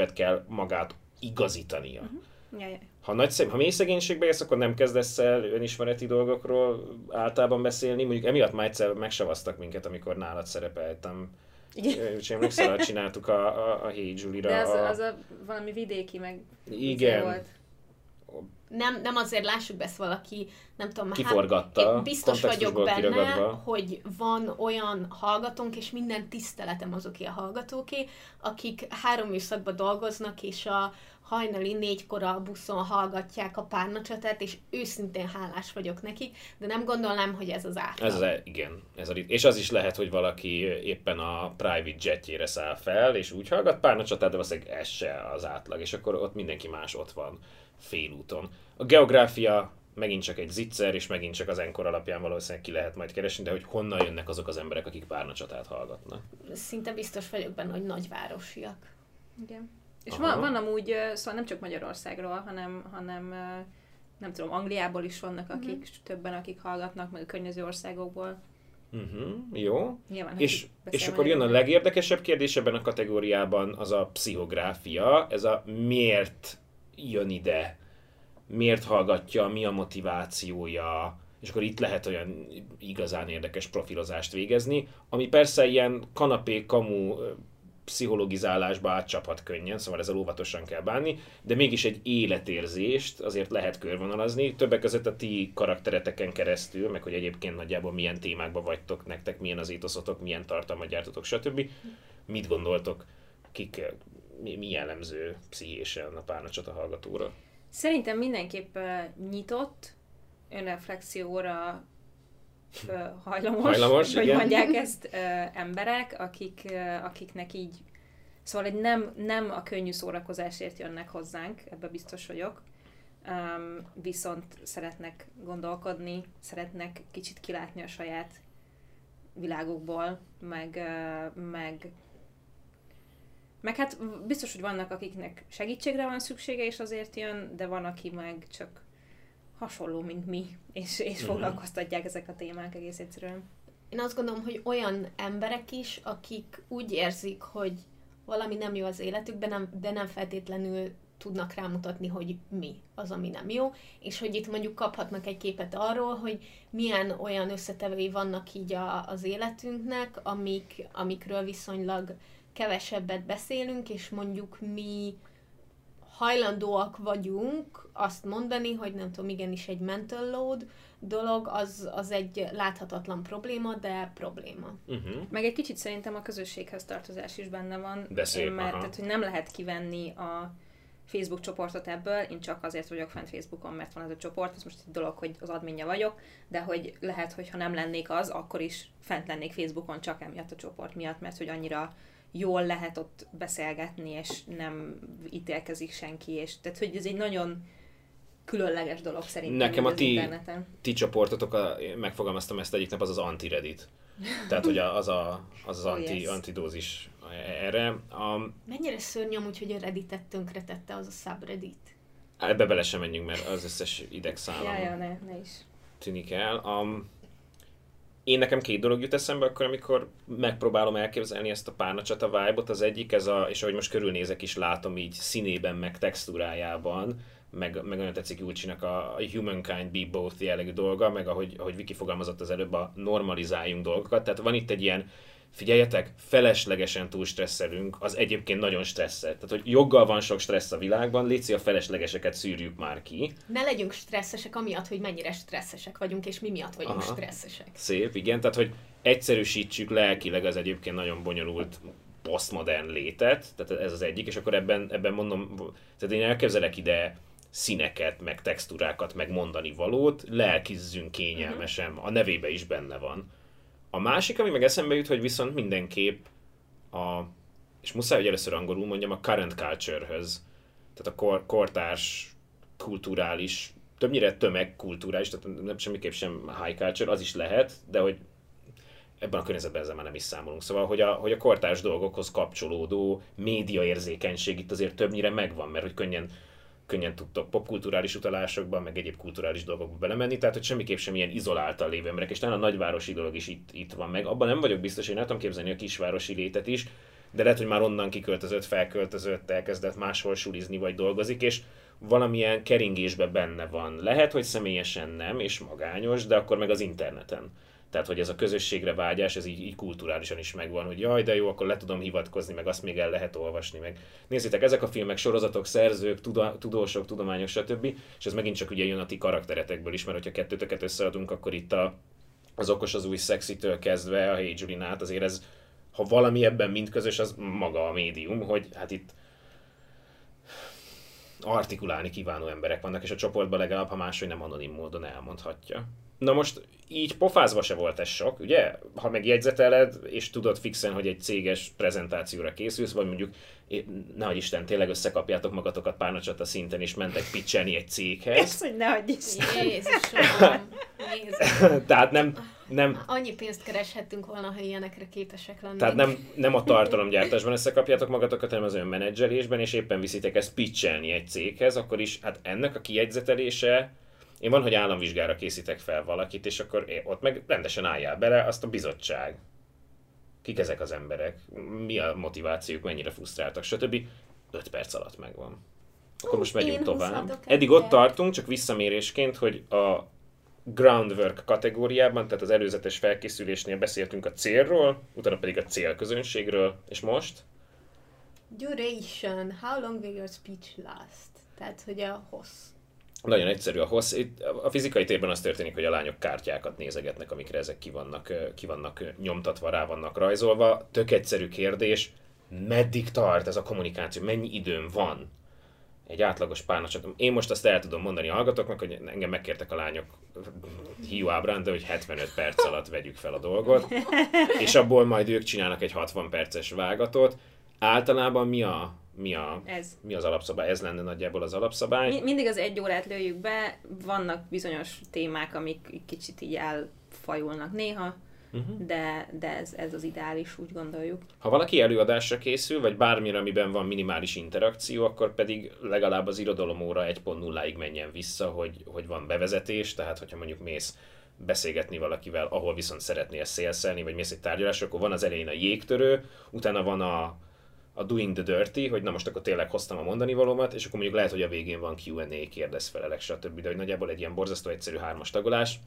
kevesebbet kell magát igazítania. Uh-huh. Ha, nagy, ha mély szegénységbe érsz, akkor nem kezdesz el önismereti dolgokról általában beszélni. Mondjuk emiatt már egyszer megsavaztak minket, amikor nálad szerepeltem. Igen. És emlékszel, csináltuk a, a, a Hey Julie-ra. De az, a... az a valami vidéki meg Igen. Volt nem, nem azért lássuk be ezt valaki, nem tudom, Kiforgatta, hát biztos vagyok benne, kiragadva. hogy van olyan hallgatónk, és minden tiszteletem azoké a hallgatóké, akik három műszakban dolgoznak, és a hajnali négykor a buszon hallgatják a párnacsatát, és őszintén hálás vagyok nekik, de nem gondolnám, hogy ez az átlag. Ez az, igen. Ez a, és az is lehet, hogy valaki éppen a private jetjére száll fel, és úgy hallgat párnacsatát, de valószínűleg ez se az átlag, és akkor ott mindenki más ott van félúton. A geográfia megint csak egy zicser, és megint csak az enkor alapján valószínűleg ki lehet majd keresni, de hogy honnan jönnek azok az emberek, akik párnacsatát hallgatnak. Szinte biztos vagyok benne, hogy nagyvárosiak. Igen. És van, van amúgy, szóval nem csak Magyarországról, hanem, hanem nem tudom, Angliából is vannak, akik uh-huh. többen, akik hallgatnak, meg a környező országokból. Uh-huh, jó. Nyilván, és, és akkor jön a legérdekesebb kérdés ebben a kategóriában, az a pszichográfia, ez a miért jön ide, miért hallgatja, mi a motivációja, és akkor itt lehet olyan igazán érdekes profilozást végezni, ami persze ilyen kanapé, kamu pszichologizálásba átcsaphat könnyen, szóval ezzel óvatosan kell bánni, de mégis egy életérzést azért lehet körvonalazni, többek között a ti karaktereteken keresztül, meg hogy egyébként nagyjából milyen témákban vagytok, nektek milyen az étoszotok, milyen tartalmat gyártotok, stb. Mit gondoltok, kik, mi, mi jellemző pszichésen a párnacsata hallgatóra? Szerintem mindenképp nyitott, önreflexióra hajlamos, hajlamos hogy igen. mondják ezt emberek, akik, akiknek így, szóval egy nem, nem a könnyű szórakozásért jönnek hozzánk, ebbe biztos vagyok, um, viszont szeretnek gondolkodni, szeretnek kicsit kilátni a saját világukból, meg, ö, meg meg hát biztos, hogy vannak, akiknek segítségre van szüksége, és azért jön, de van, aki meg csak hasonló, mint mi, és, és mhm. foglalkoztatják ezek a témák egész egyszerűen. Én azt gondolom, hogy olyan emberek is, akik úgy érzik, hogy valami nem jó az életükben, nem, de nem feltétlenül tudnak rámutatni, hogy mi az, ami nem jó, és hogy itt mondjuk kaphatnak egy képet arról, hogy milyen olyan összetevői vannak így a, az életünknek, amik, amikről viszonylag kevesebbet beszélünk, és mondjuk mi hajlandóak vagyunk azt mondani, hogy nem tudom, igenis egy mental load dolog, az, az egy láthatatlan probléma, de probléma. Uh-huh. Meg egy kicsit szerintem a közösséghez tartozás is benne van. De szép, mert aha. tehát, hogy nem lehet kivenni a Facebook csoportot ebből, én csak azért vagyok fent Facebookon, mert van ez a csoport, ez most egy dolog, hogy az adminja vagyok, de hogy lehet, hogy ha nem lennék az, akkor is fent lennék Facebookon csak emiatt a csoport miatt, mert hogy annyira jól lehet ott beszélgetni, és nem ítélkezik senki, és tehát, hogy ez egy nagyon különleges dolog szerintem Nekem a ti- interneten. Ti csoportotok, a, én megfogalmaztam ezt egyik nap, az az anti-reddit. Tehát, hogy a- az a, az, az Oh, anti, yes. antidózis erre. A, Mennyire szörny amúgy, hogy a Redditet tönkretette az a subreddit. ebbe bele sem menjünk, mert az összes idegszálam Ja, ja, ne, ne is. tűnik el. Um, én nekem két dolog jut eszembe akkor, amikor megpróbálom elképzelni ezt a párnacsata vibe-ot. Az egyik, ez a, és ahogy most körülnézek is látom így színében, meg textúrájában, meg, meg olyan tetszik Júlcsinak a humankind be both jellegű dolga, meg ahogy, ahogy Viki fogalmazott az előbb, a normalizáljunk dolgokat. Tehát van itt egy ilyen, figyeljetek, feleslegesen túl stresszelünk, az egyébként nagyon stresszet. Tehát, hogy joggal van sok stressz a világban, létszi a feleslegeseket szűrjük már ki. Ne legyünk stresszesek amiatt, hogy mennyire stresszesek vagyunk, és mi miatt vagyunk Aha. stresszesek. Szép, igen, tehát hogy egyszerűsítsük lelkileg az egyébként nagyon bonyolult posztmodern létet, tehát ez az egyik, és akkor ebben, ebben mondom, tehát én elképzelek ide színeket, meg textúrákat, meg mondani valót, lelkizzünk kényelmesen, a nevébe is benne van. A másik, ami meg eszembe jut, hogy viszont mindenképp a, és muszáj, hogy először angolul mondjam, a current culture-höz, tehát a kor, kortárs, kulturális, többnyire tömegkulturális, tehát nem semmiképp sem high culture, az is lehet, de hogy ebben a környezetben ezzel már nem is számolunk. Szóval, hogy a, hogy a kortárs dolgokhoz kapcsolódó médiaérzékenység itt azért többnyire megvan, mert hogy könnyen, könnyen tudtok popkulturális utalásokba, meg egyéb kulturális dolgokba belemenni, tehát hogy semmiképp sem ilyen izoláltan lévő emberek, és talán a nagyvárosi dolog is itt, itt van meg. Abban nem vagyok biztos, én el tudom képzelni a kisvárosi létet is, de lehet, hogy már onnan kiköltözött, felköltözött, elkezdett máshol sulizni vagy dolgozik, és valamilyen keringésben benne van. Lehet, hogy személyesen nem, és magányos, de akkor meg az interneten. Tehát, hogy ez a közösségre vágyás, ez így, így kulturálisan is megvan, hogy jaj, de jó, akkor le tudom hivatkozni, meg azt még el lehet olvasni, meg nézzétek, ezek a filmek, sorozatok, szerzők, tuda, tudósok, tudományok, stb. És ez megint csak ugye jön a ti karakteretekből is, mert hogyha kettőtöket összeadunk, akkor itt a, az okos az új szexitől kezdve a Hey Julie át, azért ez, ha valami ebben mind közös, az maga a médium, hogy hát itt artikulálni kívánó emberek vannak, és a csoportban legalább, ha máshogy nem anonim módon elmondhatja. Na most így pofázva se volt ez sok, ugye? Ha megjegyzeteled, és tudod fixen, hogy egy céges prezentációra készülsz, vagy mondjuk, nehogy Isten, tényleg összekapjátok magatokat párnacsata szinten, és mentek pitchelni egy céghez. Ezt, hogy nehogy is. Jézusom! Jézus. Tehát nem, nem, Annyi pénzt kereshettünk volna, ha ilyenekre képesek lennénk. Tehát nem, nem a tartalomgyártásban összekapjátok magatokat, hanem az ön menedzselésben, és éppen viszitek ezt pitchelni egy céghez, akkor is, hát ennek a kijegyzetelése, én van, hogy államvizsgára készítek fel valakit, és akkor ott meg rendesen álljál bele, azt a bizottság. Kik ezek az emberek? Mi a motivációk, mennyire frusztráltak, stb. 5 perc alatt megvan. Akkor most megyünk tovább. Eddig ott tartunk, csak visszamérésként, hogy a groundwork kategóriában, tehát az előzetes felkészülésnél beszéltünk a célról, utána pedig a célközönségről, és most Duration. How long will your speech last? Tehát, hogy a hossz. Nagyon egyszerű a hossz. Itt a fizikai térben az történik, hogy a lányok kártyákat nézegetnek, amikre ezek ki vannak, ki vannak nyomtatva, rá vannak rajzolva. Tök egyszerű kérdés, meddig tart ez a kommunikáció, mennyi időm van egy átlagos párnacsat. Én most azt el tudom mondani a hallgatóknak, hogy engem megkértek a lányok hiú ábrán, de hogy 75 perc alatt vegyük fel a dolgot, és abból majd ők csinálnak egy 60 perces vágatot. Általában mi a, mi a Ez. mi az alapszabály? Ez lenne nagyjából az alapszabály. Mi- Mindig az egy órát lőjük be, vannak bizonyos témák, amik kicsit így elfajulnak néha, Uh-huh. de, de ez, ez az ideális, úgy gondoljuk. Ha valaki előadásra készül, vagy bármire, amiben van minimális interakció, akkor pedig legalább az irodalomóra 1.0-ig menjen vissza, hogy, hogy van bevezetés, tehát hogyha mondjuk mész beszélgetni valakivel, ahol viszont szeretnél szélszelni, vagy mész egy tárgyalásra, akkor van az elején a jégtörő, utána van a, a doing the dirty, hogy na most akkor tényleg hoztam a mondani valómat, és akkor mondjuk lehet, hogy a végén van Q&A, kérdez felelek, stb. De hogy nagyjából egy ilyen borzasztó egyszerű hármas tagolás.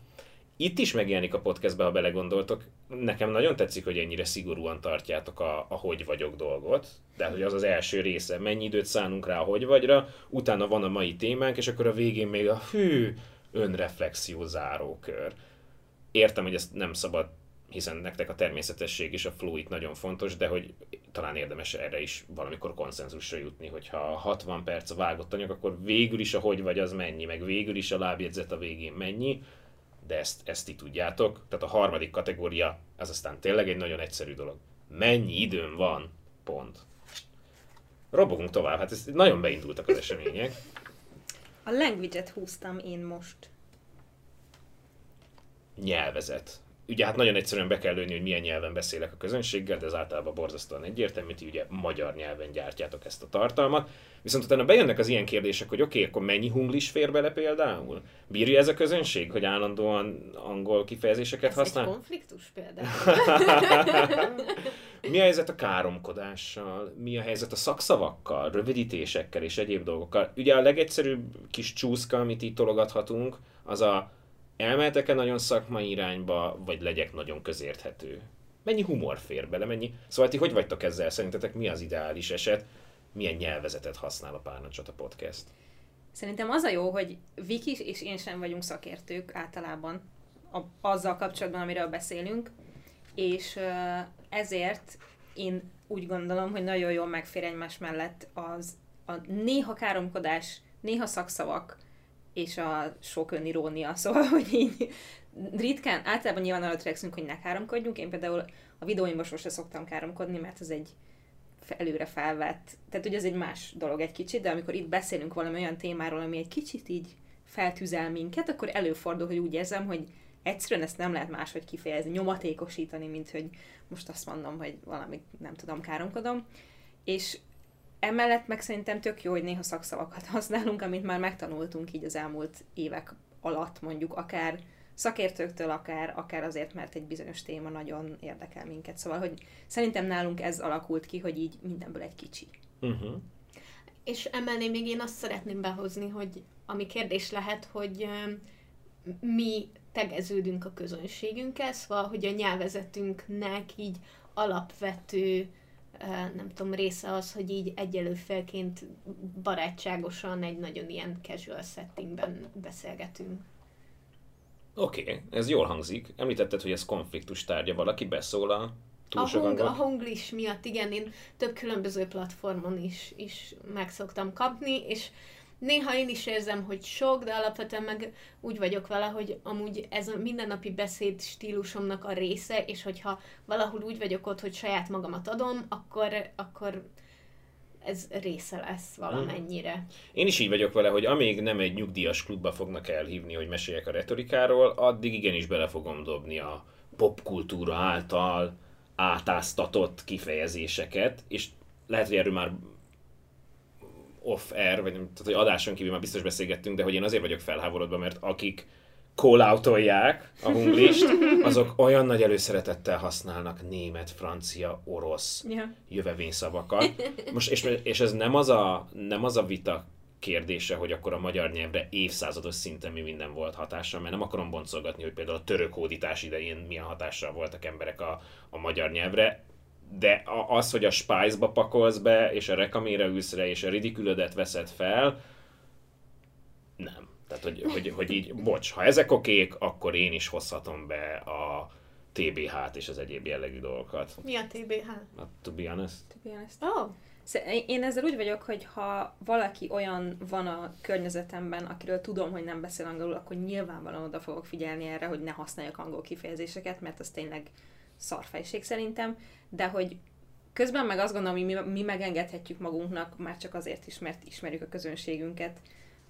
itt is megjelenik a podcastbe, ha belegondoltok. Nekem nagyon tetszik, hogy ennyire szigorúan tartjátok a, a hogy vagyok dolgot. De hogy az az első része, mennyi időt szánunk rá a hogy vagyra, utána van a mai témánk, és akkor a végén még a hű, önreflexió zárókör. Értem, hogy ezt nem szabad hiszen nektek a természetesség és a flow itt nagyon fontos, de hogy talán érdemes erre is valamikor konszenzusra jutni, hogyha 60 perc a vágott anyag, akkor végül is a hogy vagy az mennyi, meg végül is a lábjegyzet a végén mennyi, de ezt, ezt ti tudjátok. Tehát a harmadik kategória, az aztán tényleg egy nagyon egyszerű dolog. Mennyi időm van? Pont. Robogunk tovább, hát ez nagyon beindultak az események. A language-et húztam én most. Nyelvezet ugye hát nagyon egyszerűen be kell lőni, hogy milyen nyelven beszélek a közönséggel, de ez általában borzasztóan egyértelmű, hogy ugye magyar nyelven gyártjátok ezt a tartalmat. Viszont utána bejönnek az ilyen kérdések, hogy oké, okay, akkor mennyi hunglis fér bele például? Bírja ez a közönség, hogy állandóan angol kifejezéseket Ez használ? egy konfliktus például. Mi a helyzet a káromkodással? Mi a helyzet a szakszavakkal, rövidítésekkel és egyéb dolgokkal? Ugye a legegyszerűbb kis csúszka, amit itt tologathatunk, az a elmehetek-e nagyon szakmai irányba, vagy legyek nagyon közérthető? Mennyi humor fér bele, mennyi... Szóval ti hogy vagytok ezzel? Szerintetek mi az ideális eset? Milyen nyelvezetet használ a Párnacsot a podcast? Szerintem az a jó, hogy Viki és én sem vagyunk szakértők általában a, azzal kapcsolatban, amiről beszélünk, és ezért én úgy gondolom, hogy nagyon jól megfér egymás mellett az a néha káromkodás, néha szakszavak, és a sok önirónia, szóval, hogy így ritkán, általában nyilván arra törekszünk, hogy ne káromkodjunk. Én például a videóimban sose szoktam káromkodni, mert az egy előre felvett, tehát ugye ez egy más dolog egy kicsit, de amikor itt beszélünk valami olyan témáról, ami egy kicsit így feltüzel minket, akkor előfordul, hogy úgy érzem, hogy egyszerűen ezt nem lehet máshogy kifejezni, nyomatékosítani, mint hogy most azt mondom, hogy valamit nem tudom, káromkodom. És emellett meg szerintem tök jó, hogy néha szakszavakat használunk, amit már megtanultunk így az elmúlt évek alatt, mondjuk akár szakértőktől, akár, akár azért, mert egy bizonyos téma nagyon érdekel minket. Szóval, hogy szerintem nálunk ez alakult ki, hogy így mindenből egy kicsi. Uh-huh. És emellé még én azt szeretném behozni, hogy ami kérdés lehet, hogy mi tegeződünk a közönségünkkel, szóval, hogy a nyelvezetünknek így alapvető nem tudom, része az, hogy így egyelő felként barátságosan egy nagyon ilyen casual settingben beszélgetünk. Oké, okay, ez jól hangzik. Említetted, hogy ez konfliktus tárgya, valaki beszól a a, hung, a hunglis miatt, igen, én több különböző platformon is, is meg szoktam kapni, és néha én is érzem, hogy sok, de alapvetően meg úgy vagyok vele, hogy amúgy ez a mindennapi beszéd stílusomnak a része, és hogyha valahol úgy vagyok ott, hogy saját magamat adom, akkor, akkor ez része lesz valamennyire. Én is így vagyok vele, hogy amíg nem egy nyugdíjas klubba fognak elhívni, hogy meséljek a retorikáról, addig igenis bele fogom dobni a popkultúra által átáztatott kifejezéseket, és lehet, hogy erről már off-air, vagy nem, tehát, hogy adáson kívül már biztos beszélgettünk, de hogy én azért vagyok felháborodva, mert akik call a hunglist, azok olyan nagy előszeretettel használnak német, francia, orosz yeah. jövevényszavakat. Most, és, és ez nem az, a, nem az a vita kérdése, hogy akkor a magyar nyelvre évszázados szinten mi minden volt hatással, mert nem akarom boncolgatni, hogy például a török hódítás idején milyen hatással voltak emberek a, a magyar nyelvre de az, hogy a Spice-ba pakolsz be, és a rekamére ülsz rá, és a ridikülödet veszed fel, nem. Tehát, hogy, hogy, hogy így, bocs, ha ezek okék, akkor én is hozhatom be a TBH-t és az egyéb jellegű dolgokat. Mi a TBH? A to be honest. To be honest. Oh. Én ezzel úgy vagyok, hogy ha valaki olyan van a környezetemben, akiről tudom, hogy nem beszél angolul, akkor nyilvánvalóan oda fogok figyelni erre, hogy ne használjak angol kifejezéseket, mert az tényleg szarfejség szerintem, de hogy közben meg azt gondolom, hogy mi, mi megengedhetjük magunknak, már csak azért is, mert ismerjük a közönségünket,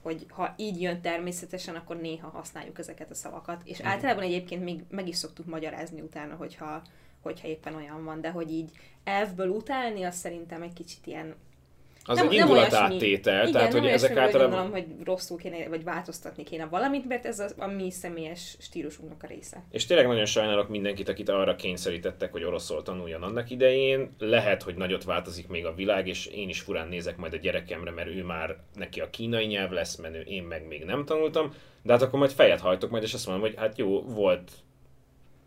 hogy ha így jön természetesen, akkor néha használjuk ezeket a szavakat. És mm. általában egyébként még meg is szoktuk magyarázni utána, hogyha, hogyha éppen olyan van, de hogy így elfből utálni, az szerintem egy kicsit ilyen Az Nem- egy indulatáttétel, olyasmi- tehát Igen, hogy ezek általában... gondolom, hogy rosszul kéne, vagy változtatni kéne valamit, mert ez az, a mi személyes stílusunknak a része. És tényleg nagyon sajnálok mindenkit, akit arra kényszerítettek, hogy oroszul tanuljon annak idején. Lehet, hogy nagyot változik még a világ, és én is furán nézek majd a gyerekemre, mert ő már neki a kínai nyelv lesz menő, én meg még nem tanultam. De hát akkor majd fejet hajtok majd, és azt mondom, hogy hát jó, volt,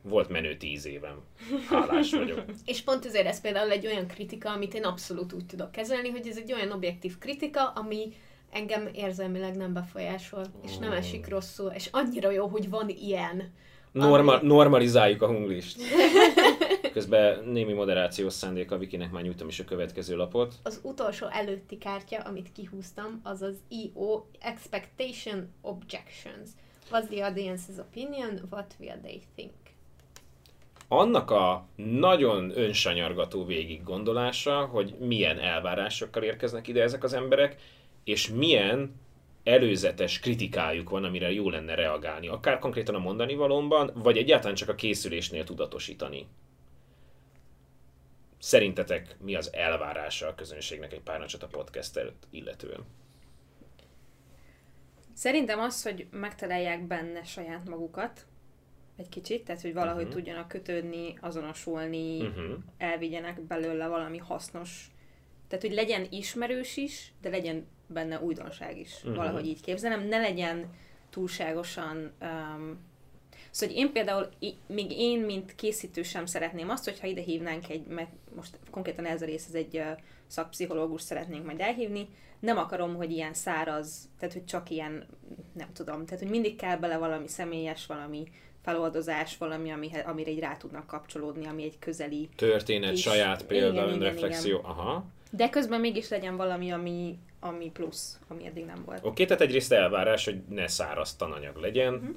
volt menő tíz évem. Hálás vagyok. És pont ezért ez például egy olyan kritika, amit én abszolút úgy tudok kezelni, hogy ez egy olyan objektív kritika, ami engem érzelmileg nem befolyásol, és nem esik rosszul, és annyira jó, hogy van ilyen. Norma- Ami- normalizáljuk a hunglist. Közben némi moderációs szándék a Vikinek már nyújtom is a következő lapot. Az utolsó előtti kártya, amit kihúztam, az az EO Expectation Objections. What's the audience's opinion? What will they think? Annak a nagyon önsanyargató végig gondolása, hogy milyen elvárásokkal érkeznek ide ezek az emberek, és milyen előzetes kritikájuk van, amire jó lenne reagálni, akár konkrétan a mondani valóban, vagy egyáltalán csak a készülésnél tudatosítani. Szerintetek mi az elvárása a közönségnek egy pár a podcast előtt illetően? Szerintem az, hogy megtalálják benne saját magukat, egy kicsit, tehát hogy valahogy Mhm. tudjanak kötődni, azonosulni, Uh-huh. elvigyenek belőle valami hasznos, tehát hogy legyen ismerős is, de legyen benne újdonság is. Mhm. Valahogy így képzelem, ne legyen túlságosan um, Szóval hogy én például, még én, mint készítő sem szeretném azt, hogyha ide hívnánk egy, mert most konkrétan ez a rész, ez egy szakpszichológus szeretnénk majd elhívni, nem akarom, hogy ilyen száraz, tehát hogy csak ilyen, nem tudom, tehát hogy mindig kell bele valami személyes, valami feloldozás, valami, amihe, amire így rá tudnak kapcsolódni, ami egy közeli. Történet, Kis- saját példa, igen, igen, önreflexió. Aha. De közben mégis legyen valami, ami, ami plusz, ami eddig nem volt. Oké, tehát egyrészt elvárás, hogy ne száraz tananyag legyen. Mhm.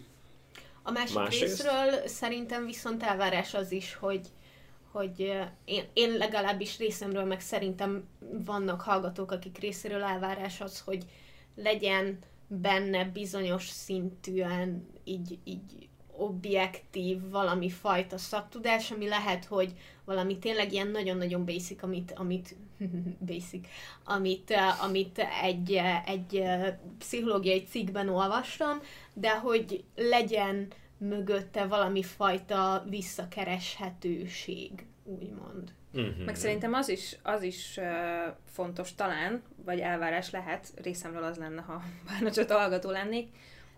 A másik Másrészt? részről szerintem viszont elvárás az is, hogy hogy én, én legalábbis részemről, meg szerintem vannak hallgatók, akik részéről elvárás az, hogy legyen benne bizonyos szintűen így, így objektív valami fajta szaktudás, ami lehet, hogy valami tényleg ilyen nagyon-nagyon basic, amit, amit basic, amit, eh, amit egy, eh, egy eh, pszichológiai cikkben olvastam, de hogy legyen mögötte valami fajta visszakereshetőség, úgymond. Uh-huh. Meg szerintem az is, az is uh, fontos talán, vagy elvárás lehet, részemről az lenne, ha bárnacsot hallgató lennék,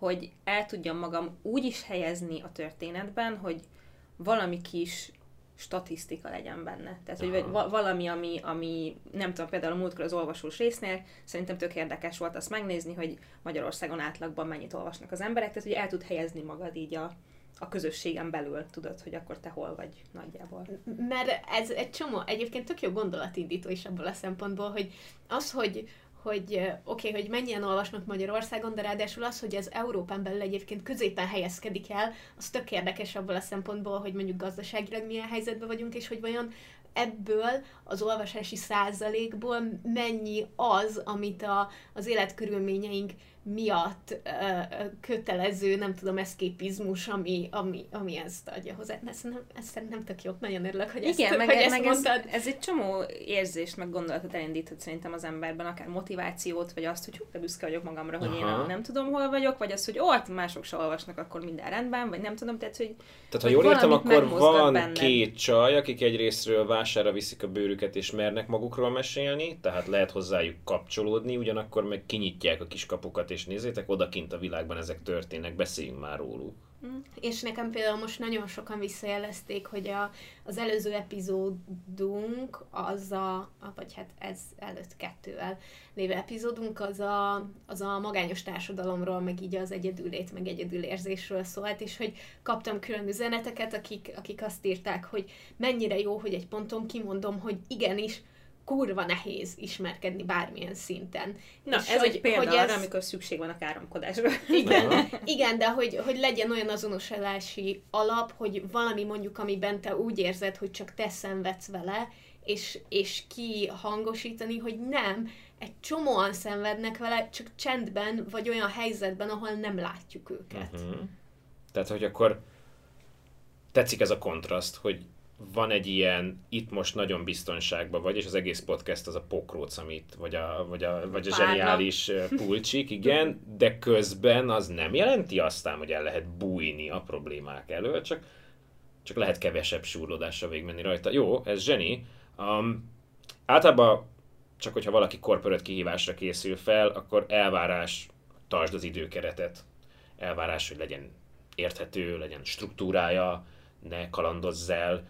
hogy el tudjam magam úgy is helyezni a történetben, hogy valami kis statisztika legyen benne. Tehát, hogy Aha. va- valami, ami, ami, nem tudom, például a múltkor az olvasós résznél, szerintem tök érdekes volt azt megnézni, hogy Magyarországon átlagban mennyit olvasnak az emberek, tehát, hogy el tud helyezni magad így a, a közösségen belül, tudod, hogy akkor te hol vagy nagyjából. Mert ez egy csomó, egyébként tök jó gondolatindító is abból a szempontból, hogy az, hogy hogy oké, okay, hogy mennyien olvasnak Magyarországon, de ráadásul az, hogy az Európán belül egyébként középen helyezkedik el, az tök érdekes abból a szempontból, hogy mondjuk gazdaságilag milyen helyzetben vagyunk, és hogy vajon ebből az olvasási százalékból mennyi az, amit a, az életkörülményeink miatt ö, kötelező, nem tudom, eszképizmus, ami, ami, ami ezt adja hozzá. Ez, nem, ez szerintem tök jó. Nagyon örülök, hogy ezt, Igen, meg, hogy ezt meg ez, mondtad. ez egy csomó érzést, meg gondolatot elindíthat szerintem az emberben, akár motivációt, vagy azt, hogy hú, de büszke vagyok magamra, hogy én Aha. nem, nem tudom, hol vagyok, vagy az, hogy ó, hát mások se olvasnak, akkor minden rendben, vagy nem tudom, tehát, hogy Tehát ha jól értem, akkor van benned. két csaj, akik egyrésztről vására viszik a bőrüket és mernek magukról mesélni, tehát lehet hozzájuk kapcsolódni, ugyanakkor meg kinyitják a kiskapukat és nézzétek, odakint a világban ezek történnek, beszéljünk már róluk. És nekem például most nagyon sokan visszajelezték, hogy a, az előző epizódunk, az a, vagy hát ez előtt kettővel lévő epizódunk, az a, az a magányos társadalomról, meg így az egyedülét, meg egyedülérzésről szólt, és hogy kaptam külön üzeneteket, akik, akik azt írták, hogy mennyire jó, hogy egy ponton kimondom, hogy igenis, kurva nehéz ismerkedni bármilyen szinten. na, És ez hogy- egy példa hogy arra, ez- amikor szükség van a káromkodásra. Igen, igen, de hogy, hogy legyen olyan azonosulási alap, hogy valami mondjuk, amiben te úgy érzed, hogy csak te szenvedsz vele, és, és kihangosítani, hogy nem, egy csomóan szenvednek vele, csak csendben, vagy olyan helyzetben, ahol nem látjuk őket. Uh-huh. Tehát, hogy akkor tetszik ez a kontraszt, hogy van egy ilyen, itt most nagyon biztonságban vagy, és az egész podcast az a pokróc, amit, vagy a, vagy a, vagy a zseniális pulcsik, igen, de közben az nem jelenti aztán, hogy el lehet bújni a problémák elől, csak, csak lehet kevesebb súrlódással végigmenni rajta. Jó, ez zseni. Um, általában csak hogyha valaki corporate kihívásra készül fel, akkor elvárás, tartsd az időkeretet. Elvárás, hogy legyen érthető, legyen struktúrája, ne kalandozz el,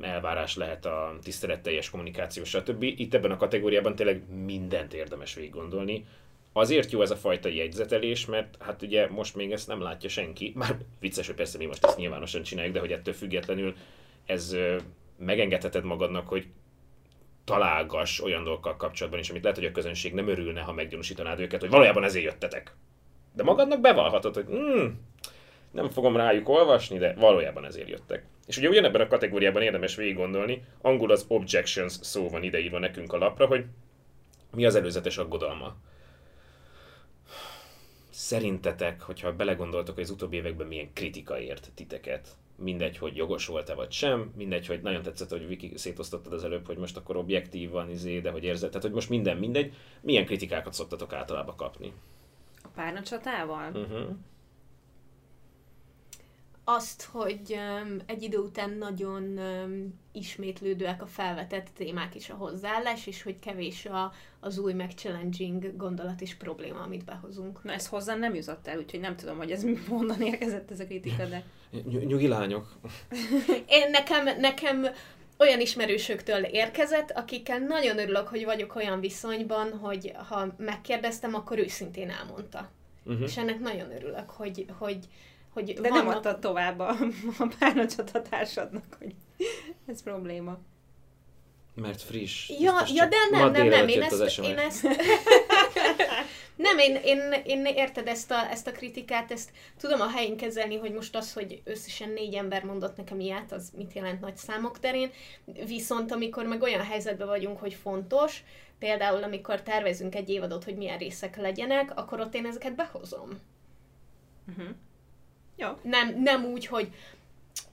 elvárás lehet a tiszteletteljes kommunikáció, stb. Itt ebben a kategóriában tényleg mindent érdemes végig gondolni. Azért jó ez a fajta jegyzetelés, mert hát ugye most még ezt nem látja senki. Már vicces, hogy persze mi most ezt nyilvánosan csináljuk, de hogy ettől függetlenül ez megengedheted magadnak, hogy találgass olyan dolgokkal kapcsolatban is, amit lehet, hogy a közönség nem örülne, ha meggyanúsítanád őket, hogy valójában ezért jöttetek. De magadnak bevallhatod, hogy mm, nem fogom rájuk olvasni, de valójában ezért jöttek. És ugye ugyanebben a kategóriában érdemes végig gondolni, angol az objections szó van ideírva nekünk a lapra, hogy mi az előzetes aggodalma. Szerintetek, hogyha belegondoltok, hogy az utóbbi években milyen kritika ért titeket, mindegy, hogy jogos volt-e vagy sem, mindegy, hogy nagyon tetszett, hogy Viki szétosztottad az előbb, hogy most akkor objektív van, izé, de hogy érzed, tehát hogy most minden mindegy, milyen kritikákat szoktatok általában kapni? A párna csatával? Uh-huh. Azt, hogy um, egy idő után nagyon um, ismétlődőek a felvetett témák és a hozzáállás, és hogy kevés a, az új meg challenging gondolat és probléma, amit behozunk. Na ez hozzám nem jutott el, úgyhogy nem tudom, hogy ez honnan érkezett ez a kritika, de... Ny- nyugi lányok. Én nekem, nekem olyan ismerősöktől érkezett, akikkel nagyon örülök, hogy vagyok olyan viszonyban, hogy ha megkérdeztem, akkor őszintén elmondta. Uh-huh. És ennek nagyon örülök, hogy, hogy, hogy De nem adtad tovább a, a csatatársadnak, hogy ez probléma. Mert friss. Ja, Biztos ja de nem, nem, nem, én ezt, én ezt... nem, én, én, én érted ezt a, ezt a kritikát, ezt tudom a helyén kezelni, hogy most az, hogy összesen négy ember mondott nekem ilyet, az mit jelent nagy számok terén, viszont amikor meg olyan helyzetben vagyunk, hogy fontos, például amikor tervezünk egy évadot, hogy milyen részek legyenek, akkor ott én ezeket behozom. Uh-huh. Jó. Nem, nem úgy, hogy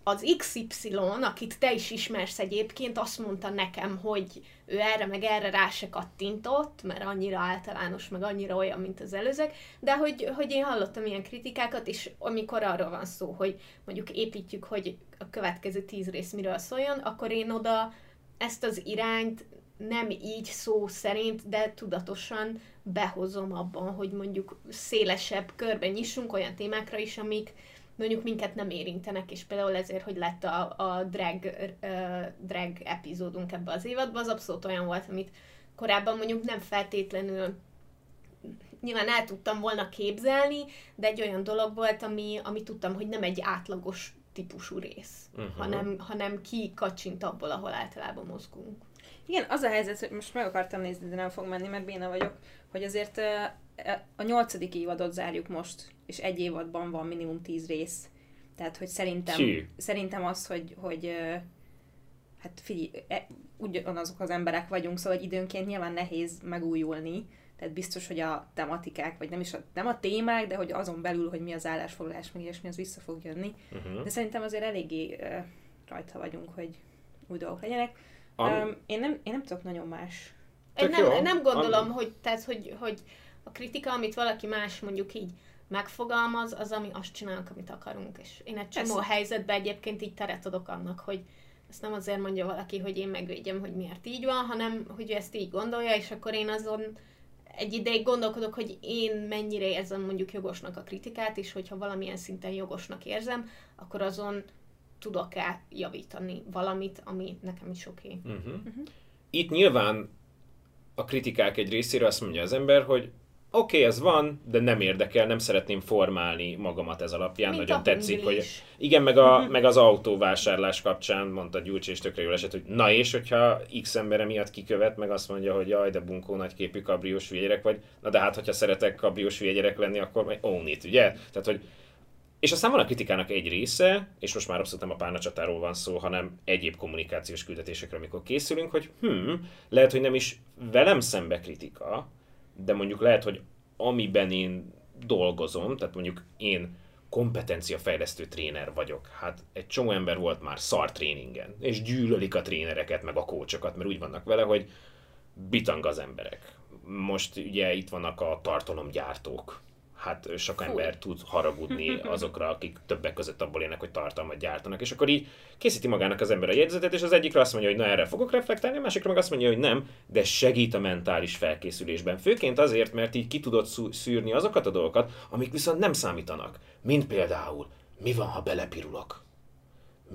az XY, akit te is ismersz egyébként, azt mondta nekem, hogy ő erre meg erre rá se kattintott, mert annyira általános, meg annyira olyan, mint az előzők, de hogy, hogy én hallottam ilyen kritikákat, és amikor arról van szó, hogy mondjuk építjük, hogy a következő tíz rész miről szóljon, akkor én oda ezt az irányt nem így szó szerint, de tudatosan behozom abban, hogy mondjuk szélesebb körben nyissunk olyan témákra is, amik mondjuk minket nem érintenek, és például ezért, hogy lett a, a drag, uh, drag epizódunk ebbe az évadban, az abszolút olyan volt, amit korábban mondjuk nem feltétlenül nyilván el tudtam volna képzelni, de egy olyan dolog volt, ami, ami tudtam, hogy nem egy átlagos típusú rész, uh-huh. hanem, hanem ki kacsint abból, ahol általában mozgunk. Igen, az a helyzet, hogy most meg akartam nézni, de nem fog menni, mert béna vagyok, hogy azért a nyolcadik évadot zárjuk most, és egy évadban van minimum tíz rész. Tehát, hogy szerintem, Hű. szerintem az, hogy, hogy hát figyelj, e, ugyanazok az emberek vagyunk, szóval hogy időnként nyilván nehéz megújulni, tehát biztos, hogy a tematikák, vagy nem is a, nem a témák, de hogy azon belül, hogy mi az állásfoglalás, meg ilyesmi, az vissza fog jönni. Uh-huh. De szerintem azért eléggé ö, rajta vagyunk, hogy új dolgok legyenek. Um, én, nem, én nem tudok nagyon más. Én nem, jó. nem gondolom, Am- hogy, tehát, hogy, hogy a kritika, amit valaki más mondjuk így megfogalmaz, az, ami azt csinálunk, amit akarunk. És én egy csomó Persze. helyzetben egyébként így teret adok annak, hogy ezt nem azért mondja valaki, hogy én megvédjem, hogy miért így van, hanem hogy ő ezt így gondolja, és akkor én azon egy ideig gondolkodok, hogy én mennyire érzem mondjuk jogosnak a kritikát, és hogyha valamilyen szinten jogosnak érzem, akkor azon tudok-e javítani valamit, ami nekem is oké. Okay. Uh-huh. Itt nyilván a kritikák egy részéről azt mondja az ember, hogy oké, okay, ez van, de nem érdekel, nem szeretném formálni magamat ez alapján, Mint nagyon tetszik, hogy igen, meg, a, meg az autóvásárlás kapcsán mondta Gyurcs, és tökre jól esett, hogy na és, hogyha X embere miatt kikövet, meg azt mondja, hogy jaj, de bunkó nagyképű kabriós hülyegyerek vagy, na de hát, hogyha szeretek kabriós hülyegyerek lenni, akkor meg own it, ugye? Tehát, hogy és aztán van a kritikának egy része, és most már abszolút nem a párnacsatáról van szó, hanem egyéb kommunikációs küldetésekre, amikor készülünk, hogy hm, lehet, hogy nem is velem szembe kritika, de mondjuk lehet, hogy amiben én dolgozom, tehát mondjuk én kompetenciafejlesztő tréner vagyok. Hát egy csomó ember volt már szar tréningen, és gyűlölik a trénereket, meg a kócsokat, mert úgy vannak vele, hogy bitang az emberek. Most ugye itt vannak a tartalomgyártók, hát sok Fú. ember tud haragudni azokra, akik többek között abból élnek, hogy tartalmat gyártanak. És akkor így készíti magának az ember a jegyzetet, és az egyikre azt mondja, hogy na erre fogok reflektálni, a másikra meg azt mondja, hogy nem, de segít a mentális felkészülésben. Főként azért, mert így ki tudod szűrni azokat a dolgokat, amik viszont nem számítanak. Mint például, mi van, ha belepirulok?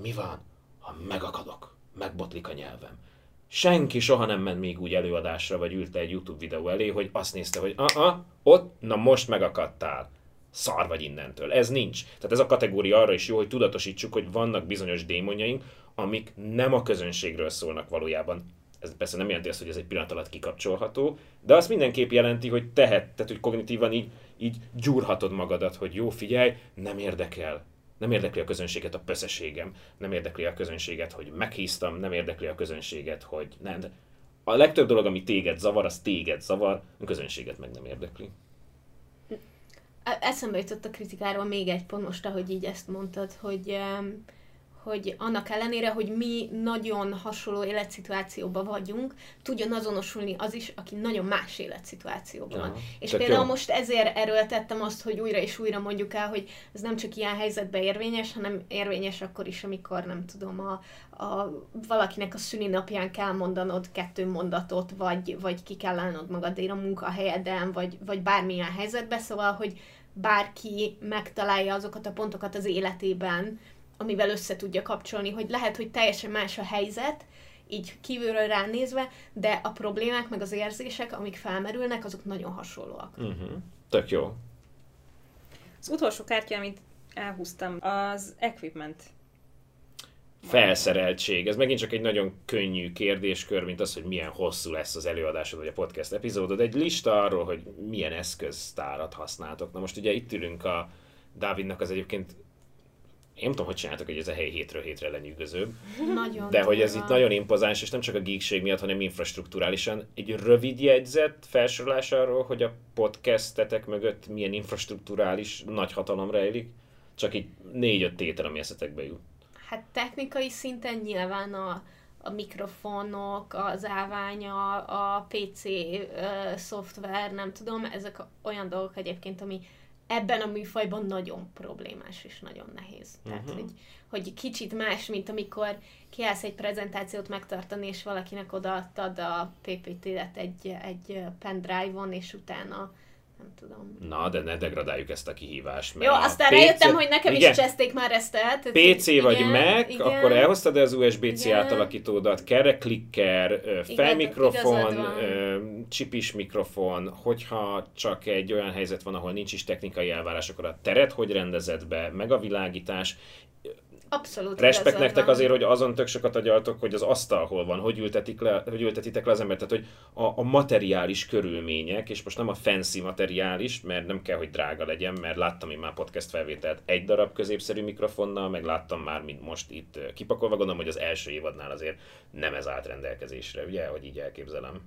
Mi van, ha megakadok? Megbotlik a nyelvem senki soha nem ment még úgy előadásra, vagy ült egy YouTube videó elé, hogy azt nézte, hogy ah, ott, na most megakadtál. Szar vagy innentől. Ez nincs. Tehát ez a kategória arra is jó, hogy tudatosítsuk, hogy vannak bizonyos démonjaink, amik nem a közönségről szólnak valójában. Ez persze nem jelenti azt, hogy ez egy pillanat alatt kikapcsolható, de azt mindenképp jelenti, hogy tehet, tehát hogy kognitívan így, így gyúrhatod magadat, hogy jó, figyelj, nem érdekel, nem érdekli a közönséget a pöszeségem, nem érdekli a közönséget, hogy meghíztam, nem érdekli a közönséget, hogy nem. De a legtöbb dolog, ami téged zavar, az téged zavar, a közönséget meg nem érdekli. Eszembe jutott a kritikáról még egy pont most, ahogy így ezt mondtad, hogy um, hogy annak ellenére, hogy mi nagyon hasonló életszituációban vagyunk, tudjon azonosulni az is, aki nagyon más életszituációban van. Ja, és például jó. most ezért erőltettem azt, hogy újra és újra mondjuk el, hogy ez nem csak ilyen helyzetben érvényes, hanem érvényes akkor is, amikor nem tudom, a, a, valakinek a szülinapján kell mondanod kettő mondatot, vagy, vagy ki kell állnod magadért a munkahelyeden, vagy, vagy bármilyen helyzetben, szóval, hogy bárki megtalálja azokat a pontokat az életében, amivel össze tudja kapcsolni, hogy lehet, hogy teljesen más a helyzet, így kívülről ránézve, de a problémák meg az érzések, amik felmerülnek, azok nagyon hasonlóak. Uh-huh. Tök jó. Az utolsó kártya, amit elhúztam, az equipment. Felszereltség. Ez megint csak egy nagyon könnyű kérdéskör, mint az, hogy milyen hosszú lesz az előadásod vagy a podcast epizódod. Egy lista arról, hogy milyen eszköztárat használtok. Na most ugye itt ülünk a Dávidnak az egyébként én nem tudom, hogy csináltak, hogy ez a hely hétről hétre lenyűgözőbb. Nagyon De hogy ez itt nagyon impozáns, és nem csak a geekség miatt, hanem infrastruktúrálisan. Egy rövid jegyzet felsorolás arról, hogy a podcastetek mögött milyen infrastruktúrális nagy hatalom rejlik. Csak így négy-öt tétel, ami eszetekbe jut. Hát technikai szinten nyilván a, a mikrofonok, az állványa, a PC uh, szoftver, nem tudom, ezek olyan dolgok egyébként, ami ebben a műfajban nagyon problémás és nagyon nehéz. Uh-huh. Tehát, hogy, hogy kicsit más, mint amikor kiállsz egy prezentációt megtartani, és valakinek odaadtad a PPT-et egy, egy pendrive-on, és utána nem tudom. Na, de ne degradáljuk ezt a kihívást. Mert Jó, aztán PC... rájöttem, hogy nekem igen. is cseszték már ezt el. PC igen, vagy Mac, igen. akkor elhoztad az USB-C igen. átalakítódat, kereklikker, felmikrofon, csipis mikrofon, hogyha csak egy olyan helyzet van, ahol nincs is technikai elvárás, akkor a teret hogy rendezed be, meg a világítás, Abszolút. Respekt nektek azért, hogy azon tök sokat agyaltok, hogy az asztal hol van, hogy, ültetik le, hogy ültetitek le az embert, tehát hogy a, a materiális körülmények, és most nem a fancy materiális, mert nem kell, hogy drága legyen, mert láttam én már podcast felvételt egy darab középszerű mikrofonnal, meg láttam már, mint most itt kipakolva, gondolom, hogy az első évadnál azért nem ez állt rendelkezésre, ugye, hogy így elképzelem.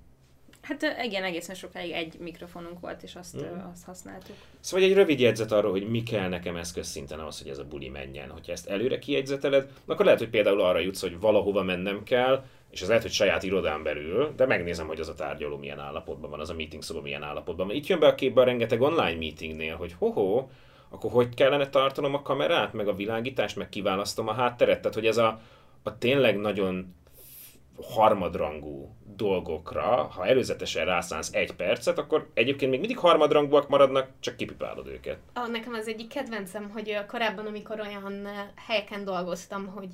Hát igen, egészen sokáig egy mikrofonunk volt, és azt, mm. azt használtuk. Szóval egy rövid jegyzet arról, hogy mi kell nekem eszközszinten ahhoz, hogy ez a buli menjen. Hogyha ezt előre kijegyzeteled, akkor lehet, hogy például arra jutsz, hogy valahova mennem kell, és az lehet, hogy saját irodán belül, de megnézem, hogy az a tárgyaló milyen állapotban van, az a meeting szoba milyen állapotban van. Itt jön be a képbe a rengeteg online meetingnél, hogy hoho, akkor hogy kellene tartanom a kamerát, meg a világítást, meg kiválasztom a hátteret. Tehát, hogy ez a, a tényleg nagyon harmadrangú dolgokra, ha előzetesen rászánsz egy percet, akkor egyébként még mindig harmadrangúak maradnak, csak kipipálod őket. Ah, nekem az egyik kedvencem, hogy korábban, amikor olyan helyeken dolgoztam, hogy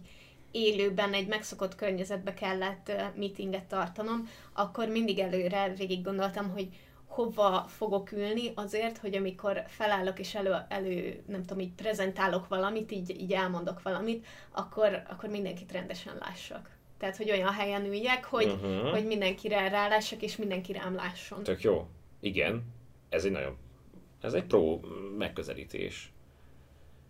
élőben egy megszokott környezetbe kellett meetinget tartanom, akkor mindig előre végig gondoltam, hogy hova fogok ülni azért, hogy amikor felállok és elő, elő nem tudom, így prezentálok valamit, így, így elmondok valamit, akkor, akkor mindenkit rendesen lássak. Tehát, hogy olyan helyen üljek, hogy, uh-huh. hogy mindenkire rálássak, és mindenki rám lásson. Tök jó. Igen. Ez egy nagyon... Ez egy pro megközelítés.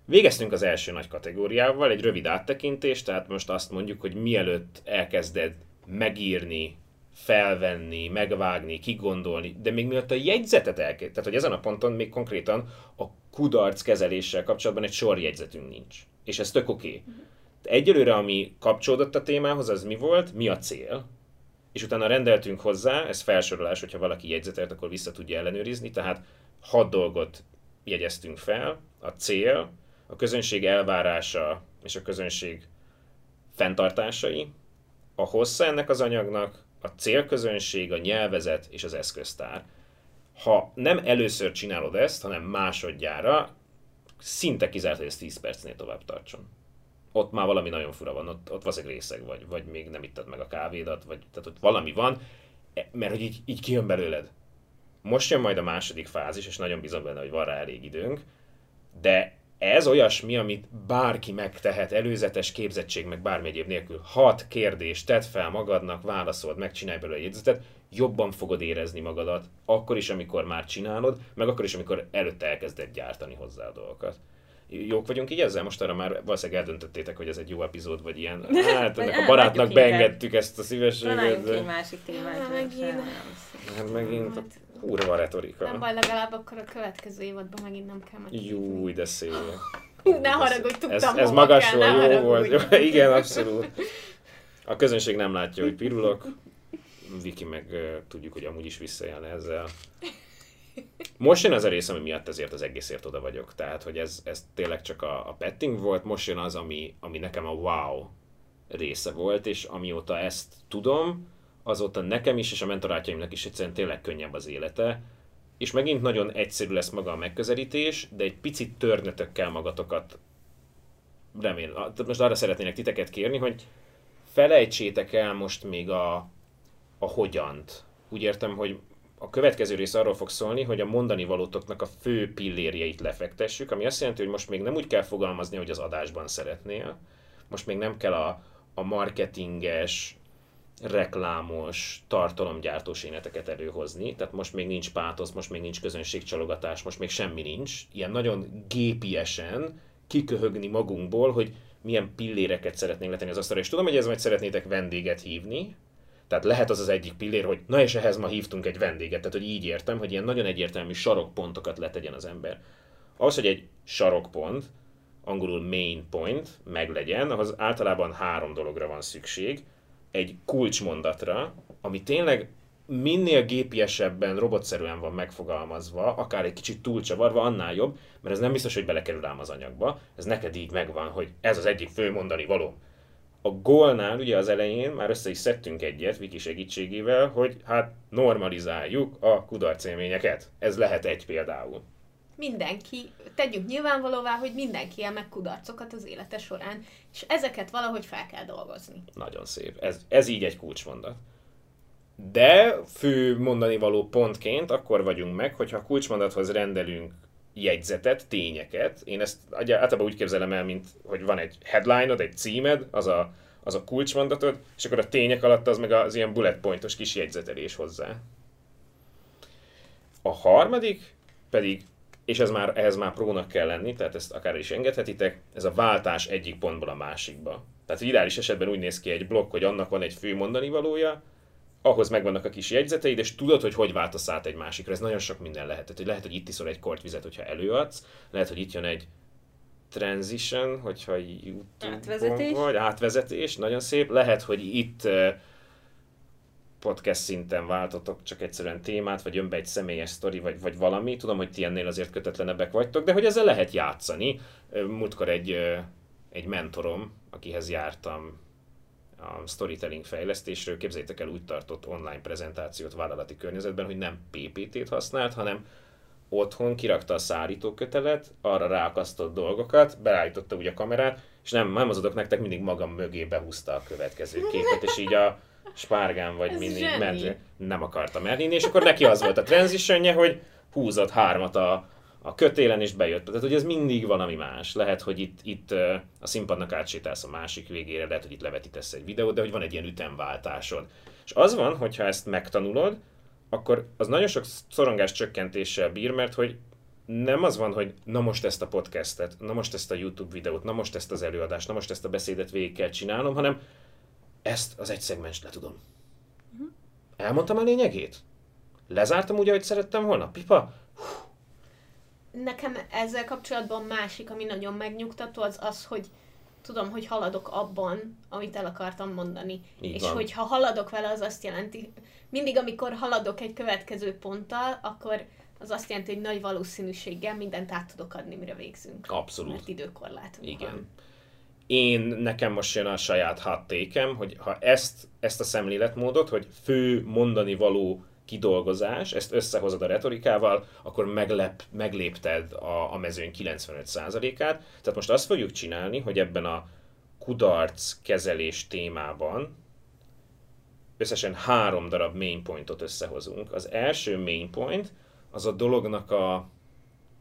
Végeztünk az első nagy kategóriával, egy rövid áttekintés, tehát most azt mondjuk, hogy mielőtt elkezded megírni, felvenni, megvágni, kigondolni, de még miatt a jegyzetet elkezd, tehát hogy ezen a ponton még konkrétan a kudarc kezeléssel kapcsolatban egy sor jegyzetünk nincs. És ez tök oké. Okay. Egyelőre, ami kapcsolódott a témához, az mi volt, mi a cél, és utána rendeltünk hozzá, ez felsorolás, hogyha valaki jegyzetelt, akkor vissza tudja ellenőrizni, tehát hat dolgot jegyeztünk fel, a cél, a közönség elvárása és a közönség fenntartásai, a hossza ennek az anyagnak, a célközönség, a nyelvezet és az eszköztár. Ha nem először csinálod ezt, hanem másodjára, szinte kizárt, hogy ez 10 percnél tovább tartson. Ott már valami nagyon fura van, ott, ott valószínűleg részeg vagy, vagy még nem ittad meg a kávédat, vagy tehát ott valami van, e, mert hogy így, így kijön belőled. Most jön majd a második fázis, és nagyon bízom benne, hogy van rá elég időnk, de ez olyasmi, amit bárki megtehet, előzetes képzettség, meg bármi egyéb nélkül. Hat kérdést tedd fel magadnak, válaszold, megcsinálj belőle jegyzetet, jobban fogod érezni magadat, akkor is, amikor már csinálod, meg akkor is, amikor előtte elkezded gyártani hozzá a dolgokat. Jók vagyunk így ezzel? Most arra már valószínűleg eldöntöttétek, hogy ez egy jó epizód, vagy ilyen. Hát ennek a barátnak beengedtük ezt a szívességet. De... egy másik témát. Megint. Hát megint. Kurva retorika. Nem baj, legalább akkor a következő évadban megint nem kell meg. Júj, de szép. ne haragudj, tudtam, Ez, ez magasról jó haragudj. volt. Igen, abszolút. A közönség nem látja, hogy pirulok. Viki meg uh, tudjuk, hogy amúgy is visszajön ezzel. Most jön az a rész, ami miatt ezért az egészért oda vagyok. Tehát, hogy ez, ez tényleg csak a, a petting volt, most jön az, ami, ami nekem a wow része volt, és amióta ezt tudom, azóta nekem is, és a mentorátjaimnak is egyszerűen tényleg könnyebb az élete. És megint nagyon egyszerű lesz maga a megközelítés, de egy picit törnetek kell magatokat. Remélem, most arra szeretnének titeket kérni, hogy felejtsétek el most még a, a hogyant. Úgy értem, hogy a következő rész arról fog szólni, hogy a mondani valótoknak a fő pillérjeit lefektessük, ami azt jelenti, hogy most még nem úgy kell fogalmazni, hogy az adásban szeretnél, most még nem kell a, a marketinges, reklámos, tartalomgyártós éneteket előhozni, tehát most még nincs pátosz, most még nincs közönségcsalogatás, most még semmi nincs. Ilyen nagyon gépiesen kiköhögni magunkból, hogy milyen pilléreket szeretnénk letenni az asztalra, és tudom, hogy ez majd szeretnétek vendéget hívni, tehát lehet az az egyik pillér, hogy na és ehhez ma hívtunk egy vendéget, tehát hogy így értem, hogy ilyen nagyon egyértelmű sarokpontokat letegyen az ember. Ahhoz, hogy egy sarokpont, angolul main point meglegyen, ahhoz általában három dologra van szükség egy kulcsmondatra, ami tényleg minél gépiesebben, robotszerűen van megfogalmazva, akár egy kicsit túlcsavarva, annál jobb, mert ez nem biztos, hogy belekerül ám az anyagba, ez neked így megvan, hogy ez az egyik fő mondani való. A gólnál ugye az elején már össze is szedtünk egyet Viki segítségével, hogy hát normalizáljuk a kudarcélményeket. Ez lehet egy például mindenki, tegyük nyilvánvalóvá, hogy mindenki él meg kudarcokat az élete során, és ezeket valahogy fel kell dolgozni. Nagyon szép. Ez, ez így egy kulcsmondat. De fő mondani való pontként akkor vagyunk meg, hogyha a kulcsmondathoz rendelünk jegyzetet, tényeket. Én ezt általában úgy képzelem el, mint hogy van egy headline-od, egy címed, az a, az a kulcsmondatod, és akkor a tények alatt az meg az ilyen bullet pointos kis jegyzetelés hozzá. A harmadik pedig és ez már, ehhez már prónak kell lenni, tehát ezt akár is engedhetitek, ez a váltás egyik pontból a másikba. Tehát ideális esetben úgy néz ki egy blokk, hogy annak van egy fő mondani valója, ahhoz megvannak a kis jegyzeteid, és tudod, hogy hogy váltasz át egy másikra. Ez nagyon sok minden lehet. Tehát, hogy lehet, hogy itt iszol egy kortvizet, hogyha előadsz, lehet, hogy itt jön egy transition, hogyha YouTube átvezetés. vagy átvezetés, nagyon szép. Lehet, hogy itt podcast szinten váltotok csak egyszerűen témát, vagy jön be egy személyes sztori, vagy, vagy valami. Tudom, hogy ti ennél azért kötetlenebbek vagytok, de hogy ezzel lehet játszani. Múltkor egy, egy mentorom, akihez jártam a storytelling fejlesztésről, képzeljétek el, úgy tartott online prezentációt vállalati környezetben, hogy nem PPT-t használt, hanem otthon kirakta a szárítókötelet, arra ráakasztott dolgokat, beállította úgy a kamerát, és nem, nem az adok nektek, mindig magam mögé behúzta a következő képet, és így a, spárgán vagy mindig ment, nem akartam elhinni, és akkor neki az volt a transitionje, hogy húzott hármat a, a kötélen, és bejött. Tehát, hogy ez mindig valami más. Lehet, hogy itt, itt a színpadnak átsétálsz a másik végére, lehet, hogy itt levetítesz egy videót, de hogy van egy ilyen ütemváltásod. És az van, hogyha ezt megtanulod, akkor az nagyon sok szorongás csökkentéssel bír, mert hogy nem az van, hogy na most ezt a podcastet, na most ezt a YouTube videót, na most ezt az előadást, na most ezt a beszédet végig kell csinálnom, hanem ezt az egy szegmens le tudom. Uh-huh. Elmondtam a lényegét? Lezártam úgy, ahogy szerettem volna? Pipa? Nekem ezzel kapcsolatban másik, ami nagyon megnyugtató, az az, hogy tudom, hogy haladok abban, amit el akartam mondani. Így és van. hogy ha haladok vele, az azt jelenti, mindig amikor haladok egy következő ponttal, akkor az azt jelenti, hogy nagy valószínűséggel mindent át tudok adni, mire végzünk. Abszolút. Mert időkorlátunk Igen. van. Én, nekem most jön a saját hattékem, hogy ha ezt, ezt a szemléletmódot, hogy fő mondani való kidolgozás, ezt összehozod a retorikával, akkor meglep, meglépted a, a mezőny 95%-át. Tehát most azt fogjuk csinálni, hogy ebben a kudarc kezelés témában összesen három darab main pointot összehozunk. Az első main point az a dolognak a,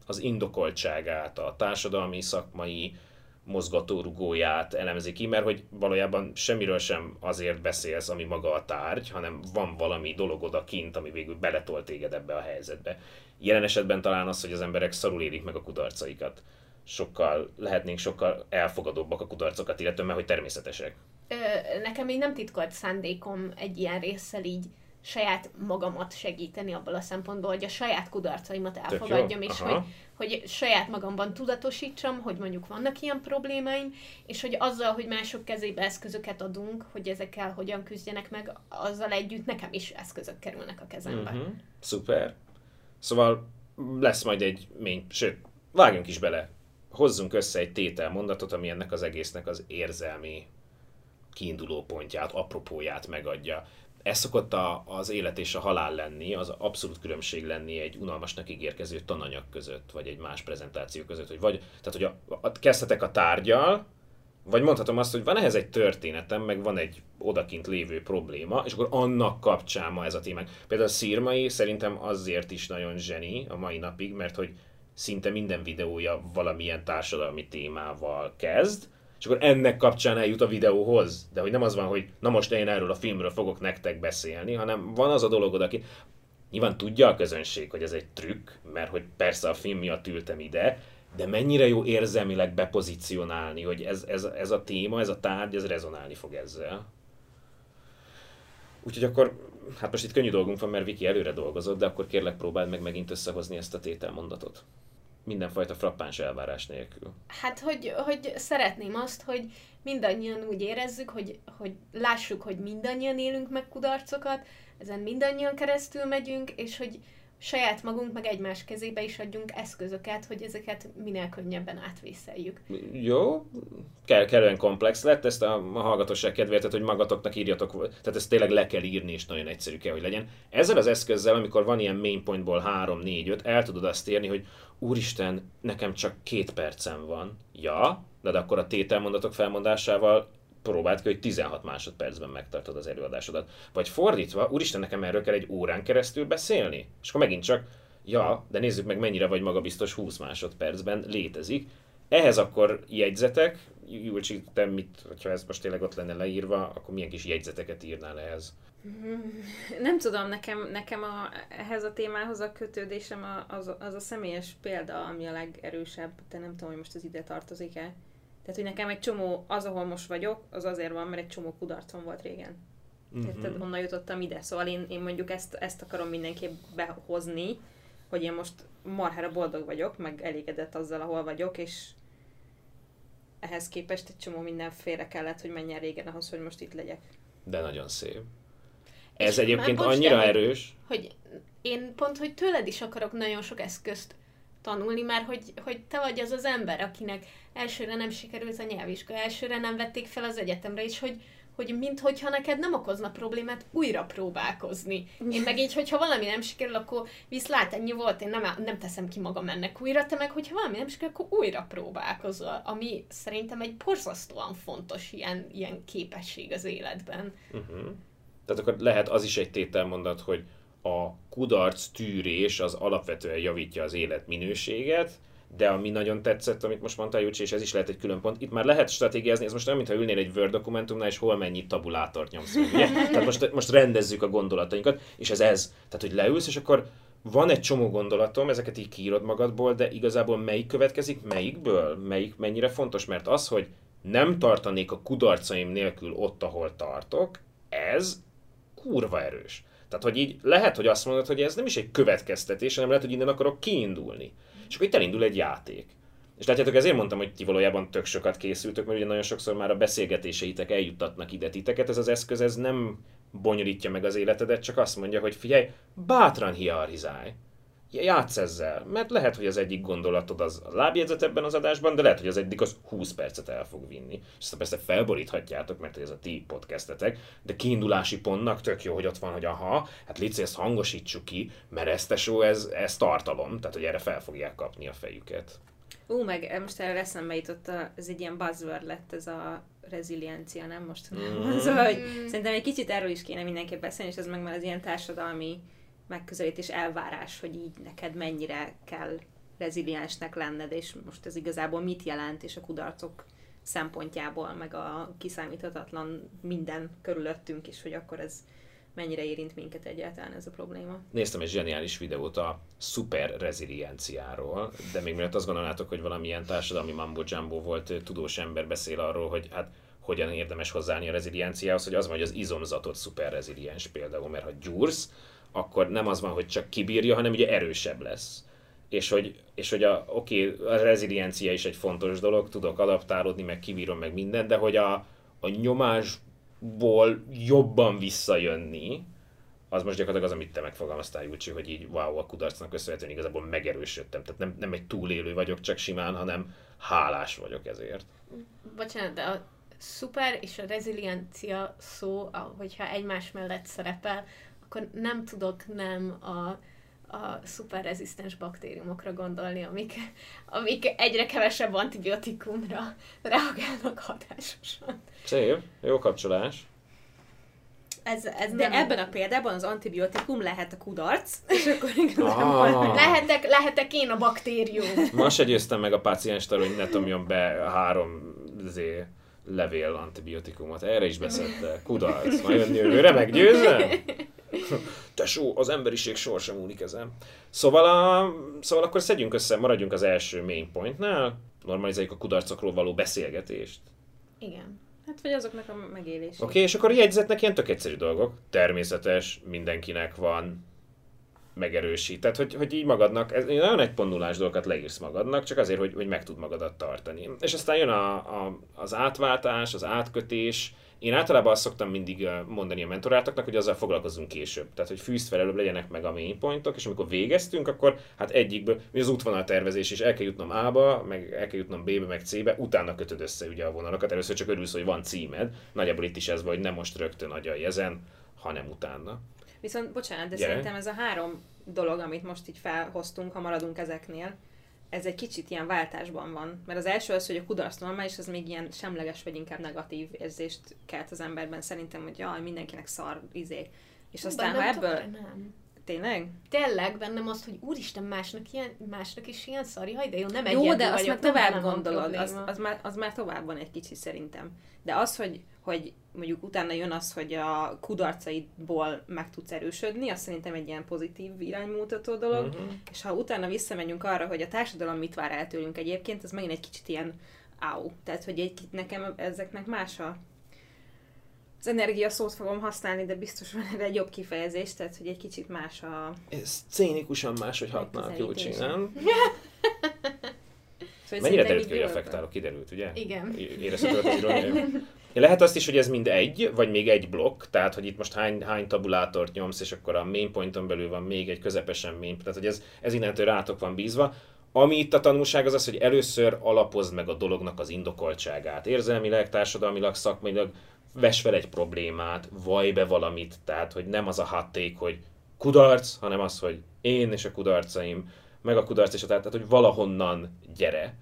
az indokoltságát, a társadalmi, szakmai mozgatórugóját elemzi ki, mert hogy valójában semmiről sem azért beszélsz, ami maga a tárgy, hanem van valami dolog odakint, ami végül beletolt téged ebbe a helyzetbe. Jelen esetben talán az, hogy az emberek szarul élik meg a kudarcaikat. Sokkal, lehetnénk sokkal elfogadóbbak a kudarcokat, illetve mert hogy természetesek. Ö, nekem még nem titkolt szándékom egy ilyen résszel így saját magamat segíteni abból a szempontból, hogy a saját kudarcaimat elfogadjam, és Aha. hogy, hogy saját magamban tudatosítsam, hogy mondjuk vannak ilyen problémáim, és hogy azzal, hogy mások kezébe eszközöket adunk, hogy ezekkel hogyan küzdjenek meg, azzal együtt nekem is eszközök kerülnek a kezembe. Uh-huh. Szuper. Szóval lesz majd egy mény, sőt, vágjunk is bele. Hozzunk össze egy tételmondatot, ami ennek az egésznek az érzelmi kiinduló pontját, apropóját megadja. Ez szokott a, az élet és a halál lenni, az abszolút különbség lenni egy unalmasnak ígérkező tananyag között, vagy egy más prezentáció között, hogy vagy, tehát hogy a, a, kezdhetek a tárgyal, vagy mondhatom azt, hogy van ehhez egy történetem, meg van egy odakint lévő probléma, és akkor annak kapcsán ma ez a témánk. Például a Szirmai szerintem azért is nagyon zseni a mai napig, mert hogy szinte minden videója valamilyen társadalmi témával kezd, és akkor ennek kapcsán eljut a videóhoz. De hogy nem az van, hogy na most én erről a filmről fogok nektek beszélni, hanem van az a dolog oda, aki nyilván tudja a közönség, hogy ez egy trükk, mert hogy persze a film miatt ültem ide, de mennyire jó érzelmileg bepozícionálni, hogy ez, ez, ez a téma, ez a tárgy, ez rezonálni fog ezzel. Úgyhogy akkor, hát most itt könnyű dolgunk van, mert Viki előre dolgozott, de akkor kérlek próbáld meg megint összehozni ezt a tételmondatot. Mindenfajta frappáns elvárás nélkül. Hát, hogy, hogy szeretném azt, hogy mindannyian úgy érezzük, hogy, hogy lássuk, hogy mindannyian élünk meg kudarcokat, ezen mindannyian keresztül megyünk, és hogy saját magunk meg egymás kezébe is adjunk eszközöket, hogy ezeket minél könnyebben átvészeljük. Jó, kell, kellően komplex lett, ezt a, a hallgatóság kedvéért, tehát, hogy magatoknak írjatok, tehát ezt tényleg le kell írni, és nagyon egyszerű kell, hogy legyen. Ezzel az eszközzel, amikor van ilyen main pointból 3, 4, 5, el tudod azt érni, hogy úristen, nekem csak két percem van. Ja, de, de akkor a tételmondatok felmondásával próbáld ki, hogy 16 másodpercben megtartod az előadásodat. Vagy fordítva, úristen, nekem erről kell egy órán keresztül beszélni. És akkor megint csak, ja, de nézzük meg, mennyire vagy magabiztos 20 másodpercben létezik. Ehhez akkor jegyzetek, Julcsi, te mit, hogyha ez most tényleg ott lenne leírva, akkor milyen kis jegyzeteket írnál ehhez? Nem tudom, nekem, nekem a, ehhez a témához a kötődésem a, az, az a személyes példa, ami a legerősebb, de nem tudom, hogy most ez ide tartozik-e. Tehát, hogy nekem egy csomó, az, ahol most vagyok, az azért van, mert egy csomó kudarcom volt régen. Mhm. Érted, honnan jutottam ide? Szóval én, én mondjuk ezt, ezt akarom mindenképp behozni, hogy én most marhára boldog vagyok, meg elégedett azzal, ahol vagyok, és ehhez képest egy csomó minden félre kellett, hogy menjen régen ahhoz, hogy most itt legyek. De nagyon szép. Ez egyébként már annyira de erős, Hogy én pont, hogy tőled is akarok nagyon sok eszközt tanulni, mert hogy, hogy te vagy az az ember, akinek elsőre nem sikerült a nyelvvizsga, elsőre nem vették fel az egyetemre, és hogy, hogy minthogyha neked nem okozna problémát újra próbálkozni. Én meg így, hogyha valami nem sikerül, akkor viszlát, ennyi volt, én nem, nem teszem ki magam ennek újra, te meg, hogyha valami nem sikerül, akkor újra próbálkozol, ami szerintem egy borzasztóan fontos ilyen, ilyen képesség az életben. Uh-huh. Tehát akkor lehet az is egy tételmondat, hogy a kudarc tűrés az alapvetően javítja az élet minőséget, de ami nagyon tetszett, amit most mondtál, Júcsi, és ez is lehet egy külön pont, itt már lehet stratégiázni, ez most olyan, mintha ülnél egy Word dokumentumnál, és hol mennyi tabulátort nyomsz ugye? Tehát most, most rendezzük a gondolatainkat, és ez ez. Tehát, hogy leülsz, és akkor van egy csomó gondolatom, ezeket így kiírod magadból, de igazából melyik következik, melyikből, melyik mennyire fontos, mert az, hogy nem tartanék a kudarcaim nélkül ott, ahol tartok, ez kurva erős. Tehát, hogy így lehet, hogy azt mondod, hogy ez nem is egy következtetés, hanem lehet, hogy innen akarok kiindulni. És akkor itt elindul egy játék. És látjátok, ezért mondtam, hogy ti valójában tök sokat készültök, mert ugye nagyon sokszor már a beszélgetéseitek eljuttatnak ide titeket. Ez az eszköz, ez nem bonyolítja meg az életedet, csak azt mondja, hogy figyelj, bátran hierarchizálj. Játsz ezzel, mert lehet, hogy az egyik gondolatod az a lábjegyzet ebben az adásban, de lehet, hogy az egyik az 20 percet el fog vinni. És ezt persze felboríthatjátok, mert ez a ti podcastetek, de kiindulási pontnak tök jó, hogy ott van, hogy aha, hát Lici, ezt hangosítsuk ki, mert ez tesó, ez, ez tartalom, tehát hogy erre fel fogják kapni a fejüket. Ú, meg most erre eszembe jutott, ez egy ilyen buzzword lett ez a reziliencia, nem most? Mm. szóval, hogy szerintem egy kicsit erről is kéne mindenképp beszélni, és ez meg már az ilyen társadalmi megközelítés, elvárás, hogy így neked mennyire kell reziliensnek lenned, és most ez igazából mit jelent, és a kudarcok szempontjából, meg a kiszámíthatatlan minden körülöttünk is, hogy akkor ez mennyire érint minket egyáltalán ez a probléma. Néztem egy zseniális videót a szuper rezilienciáról, de még mielőtt azt gondolnátok, hogy valamilyen társadalmi mambo jumbo volt, tudós ember beszél arról, hogy hát hogyan érdemes hozzáállni a rezilienciához, hogy az van, hogy az izomzatot szuper reziliens például, mert ha gyúrsz, akkor nem az van, hogy csak kibírja, hanem ugye erősebb lesz. És hogy, és hogy a, oké, okay, a reziliencia is egy fontos dolog, tudok adaptálódni, meg kibírom meg minden, de hogy a, a nyomásból jobban visszajönni, az most gyakorlatilag az, amit te megfogalmaztál, Júcsi, hogy így wow, a kudarcnak köszönhetően igazából megerősödtem. Tehát nem, nem egy túlélő vagyok csak simán, hanem hálás vagyok ezért. Bocsánat, de a szuper és a reziliencia szó, hogyha egymás mellett szerepel, akkor nem tudok nem a, a szuperrezisztens baktériumokra gondolni, amik, amik egyre kevesebb antibiotikumra reagálnak hatásosan. Szép, jó kapcsolás. Ez, ez De nem ebben a példában az antibiotikum lehet a kudarc, és akkor igazából... Ah. Lehetek, lehetek én a baktérium. Ma se győztem meg a pácienst hogy ne tomjon be három zé, levél antibiotikumot. Erre is beszedte. Kudarc. Majd jönni jövőre meggyőzem? Tesó, az emberiség sorsa múlik ezen. Szóval, a, szóval akkor szedjünk össze, maradjunk az első main pointnál, normalizáljuk a kudarcokról való beszélgetést. Igen. Hát vagy azoknak a megélés. Oké, okay, és akkor jegyzetnek ilyen tök egyszerű dolgok. Természetes, mindenkinek van, megerősít. Tehát, hogy, hogy így magadnak, ez nagyon egy ponnulás dolgokat leírsz magadnak, csak azért, hogy, hogy meg tud magadat tartani. És aztán jön a, a, az átváltás, az átkötés, én általában azt szoktam mindig mondani a mentorátoknak, hogy azzal foglalkozunk később. Tehát, hogy fűzt fel előbb legyenek meg a main pointok, és amikor végeztünk, akkor hát egyikből, mi az útvonal tervezés is, el kell jutnom A-ba, meg el kell jutnom B-be, meg C-be, utána kötöd össze ugye a vonalakat. Először csak örülsz, hogy van címed. Nagyjából itt is ez vagy, nem most rögtön agyalj ezen, hanem utána. Viszont bocsánat, de Gyere. szerintem ez a három dolog, amit most így felhoztunk, ha maradunk ezeknél, ez egy kicsit ilyen váltásban van. Mert az első az, hogy a kudarc normális, az még ilyen semleges, vagy inkább negatív érzést kelt az emberben. Szerintem, hogy jaj, mindenkinek szar, izé. És aztán, Bennem ha ebből... Nem. Tényleg? Tényleg bennem az, hogy úristen, másnak, ilyen, másnak is ilyen szari de jó, nem Jó, de azt már tovább gondolod, az, az, már, az már tovább van egy kicsi szerintem. De az, hogy, hogy mondjuk utána jön az, hogy a kudarcaidból meg tudsz erősödni, az szerintem egy ilyen pozitív iránymutató dolog, uh-huh. és ha utána visszamegyünk arra, hogy a társadalom mit vár el tőlünk egyébként, az megint egy kicsit ilyen áú. Tehát, hogy egy, nekem ezeknek más a az energia szót fogom használni, de biztos van erre egy jobb kifejezés, tehát hogy egy kicsit más a... Ez cénikusan más, hogy hatnak, Júcsi, nem? szóval Mennyire derült ki, hogy affektálok? Kiderült, ugye? Igen. Érezhető az Lehet azt is, hogy ez mind egy, vagy még egy blokk, tehát hogy itt most hány, hány tabulátort nyomsz, és akkor a main pointon belül van még egy közepesen main, tehát hogy ez, ez innentől rátok van bízva. Ami itt a tanulság az az, hogy először alapozd meg a dolognak az indokoltságát. Érzelmileg, társadalmilag, szakmailag ves fel egy problémát, vaj be valamit, tehát hogy nem az a hatték, hogy kudarc, hanem az, hogy én és a kudarcaim, meg a kudarc és a tehát, hogy valahonnan gyere.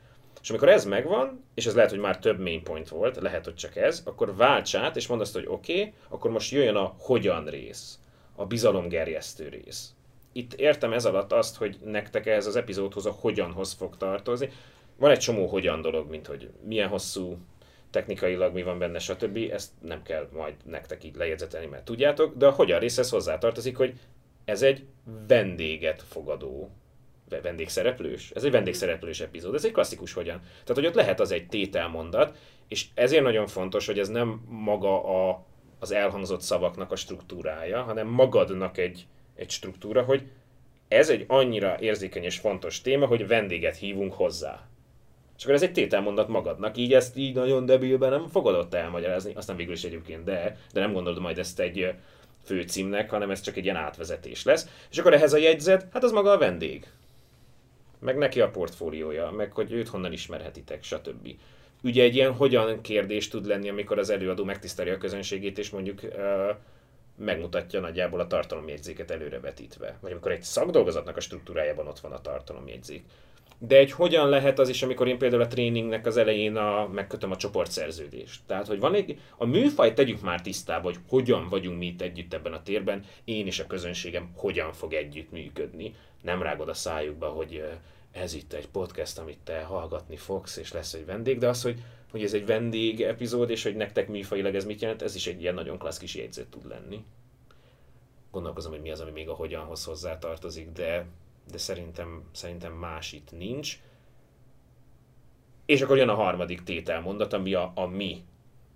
És amikor ez megvan, és ez lehet, hogy már több main point volt, lehet, hogy csak ez, akkor válts át, és mondd azt, hogy oké, okay, akkor most jöjjön a hogyan rész, a bizalomgerjesztő rész. Itt értem ez alatt azt, hogy nektek ez az epizódhoz a hogyanhoz fog tartozni. Van egy csomó hogyan dolog, mint hogy milyen hosszú technikailag mi van benne, stb. Ezt nem kell majd nektek így lejegyzetelni, mert tudjátok, de a hogyan részhez hozzátartozik, hogy ez egy vendéget fogadó vendégszereplős. Ez egy vendégszereplős epizód, ez egy klasszikus hogyan. Tehát, hogy ott lehet az egy tételmondat, és ezért nagyon fontos, hogy ez nem maga a az elhangzott szavaknak a struktúrája, hanem magadnak egy, egy struktúra, hogy ez egy annyira érzékeny és fontos téma, hogy vendéget hívunk hozzá. És akkor ez egy tételmondat magadnak, így ezt így nagyon debilben nem fogod ott elmagyarázni, aztán végül is egyébként de, de nem gondolod majd ezt egy főcímnek, hanem ez csak egy ilyen átvezetés lesz. És akkor ehhez a jegyzet, hát az maga a vendég. Meg neki a portfóliója, meg hogy őt honnan ismerhetitek, stb. Ugye egy ilyen hogyan kérdés tud lenni, amikor az előadó megtiszteli a közönségét, és mondjuk megmutatja nagyjából a tartalomjegyzéket előrevetítve. Vagy amikor egy szakdolgozatnak a struktúrájában ott van a tartalomjegyzék. De egy hogyan lehet az is, amikor én például a tréningnek az elején a, megkötöm a csoportszerződést. Tehát, hogy van egy, a műfaj tegyük már tisztába, hogy hogyan vagyunk mi itt együtt ebben a térben, én és a közönségem hogyan fog együtt működni. Nem rágod a szájukba, hogy ez itt egy podcast, amit te hallgatni fogsz, és lesz egy vendég, de az, hogy, hogy ez egy vendég epizód, és hogy nektek műfajilag ez mit jelent, ez is egy ilyen nagyon klassz kis jegyzet tud lenni. Gondolkozom, hogy mi az, ami még a hogyanhoz hozzá tartozik, de, de szerintem, szerintem más itt nincs. És akkor jön a harmadik tételmondat, ami a, a mi.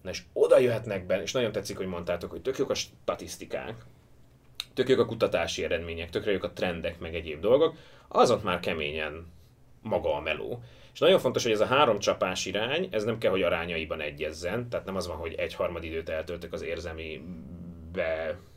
Na és oda jöhetnek be, és nagyon tetszik, hogy mondtátok, hogy tök jók a statisztikák, tök jók a kutatási eredmények, tök jók a trendek, meg egyéb dolgok, az ott már keményen maga a meló. És nagyon fontos, hogy ez a három csapás irány, ez nem kell, hogy arányaiban egyezzen, tehát nem az van, hogy egy harmad időt eltöltök az érzelmi beillesztéssel,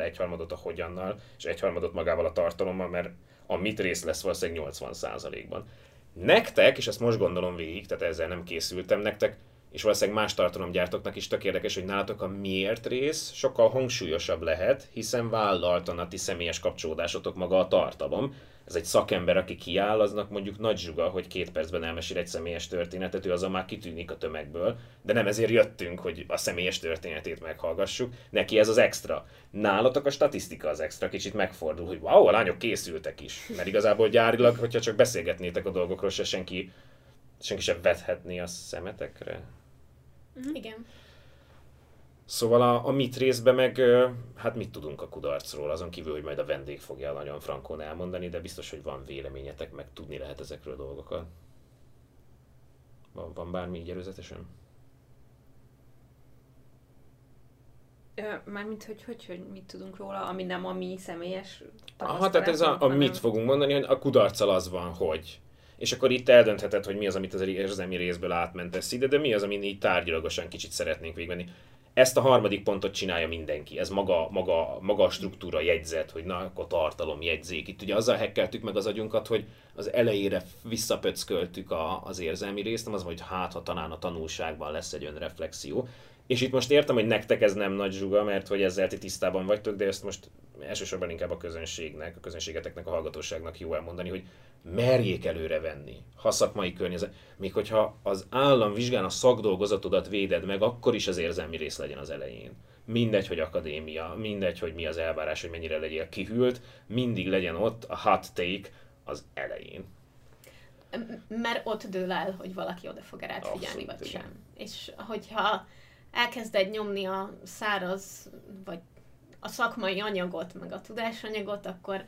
egy harmadot a hogyannal, és egy harmadot magával a tartalommal, mert a mit rész lesz valószínűleg 80%-ban. Nektek, és ezt most gondolom végig, tehát ezzel nem készültem, nektek és valószínűleg más tartalomgyártóknak is tök érdekes, hogy nálatok a miért rész sokkal hangsúlyosabb lehet, hiszen vállaltan a ti személyes kapcsolódásotok maga a tartalom. Ez egy szakember, aki kiáll, aznak mondjuk nagy zsuga, hogy két percben elmesél egy személyes történetet, ő azon már kitűnik a tömegből, de nem ezért jöttünk, hogy a személyes történetét meghallgassuk, neki ez az extra. Nálatok a statisztika az extra, kicsit megfordul, hogy wow, a lányok készültek is, mert igazából gyárilag, hogyha csak beszélgetnétek a dolgokról, se senki, senki sem vethetné a szemetekre. Uh-huh. Igen. Szóval a, a mit részben meg, hát mit tudunk a kudarcról, azon kívül, hogy majd a vendég fogja nagyon frankon elmondani, de biztos, hogy van véleményetek, meg tudni lehet ezekről a dolgokat. Van, van bármi így előzetesen? Mármint, hogy, hogy, hogy mit tudunk róla, ami nem a mi személyes Aha, tehát ez a, a mit fogunk mondani, hogy a kudarccal az van, hogy és akkor itt eldöntheted, hogy mi az, amit az érzelmi részből átmentesz ide, de mi az, amin így tárgyalagosan kicsit szeretnénk végvenni. Ezt a harmadik pontot csinálja mindenki. Ez maga, maga, maga a struktúra jegyzet, hogy na, akkor tartalom, jegyzék. Itt ugye azzal hekkeltük meg az agyunkat, hogy az elejére visszapöcköltük a, az érzelmi részt, nem az, hogy hát, ha talán a tanulságban lesz egy önreflexió. És itt most értem, hogy nektek ez nem nagy zsuga, mert hogy ezzel ti tisztában vagytok, de ezt most elsősorban inkább a közönségnek, a közönségeteknek, a hallgatóságnak jó elmondani, hogy merjék előre venni, ha szakmai környezet. Még hogyha az állam vizsgán a szakdolgozatodat véded meg, akkor is az érzelmi rész legyen az elején. Mindegy, hogy akadémia, mindegy, hogy mi az elvárás, hogy mennyire legyél kihűlt, mindig legyen ott a hot take az elején. Mert ott dől el, hogy valaki oda fog rád figyelni, vagy igen. sem. És hogyha elkezded nyomni a száraz, vagy a szakmai anyagot, meg a tudásanyagot, akkor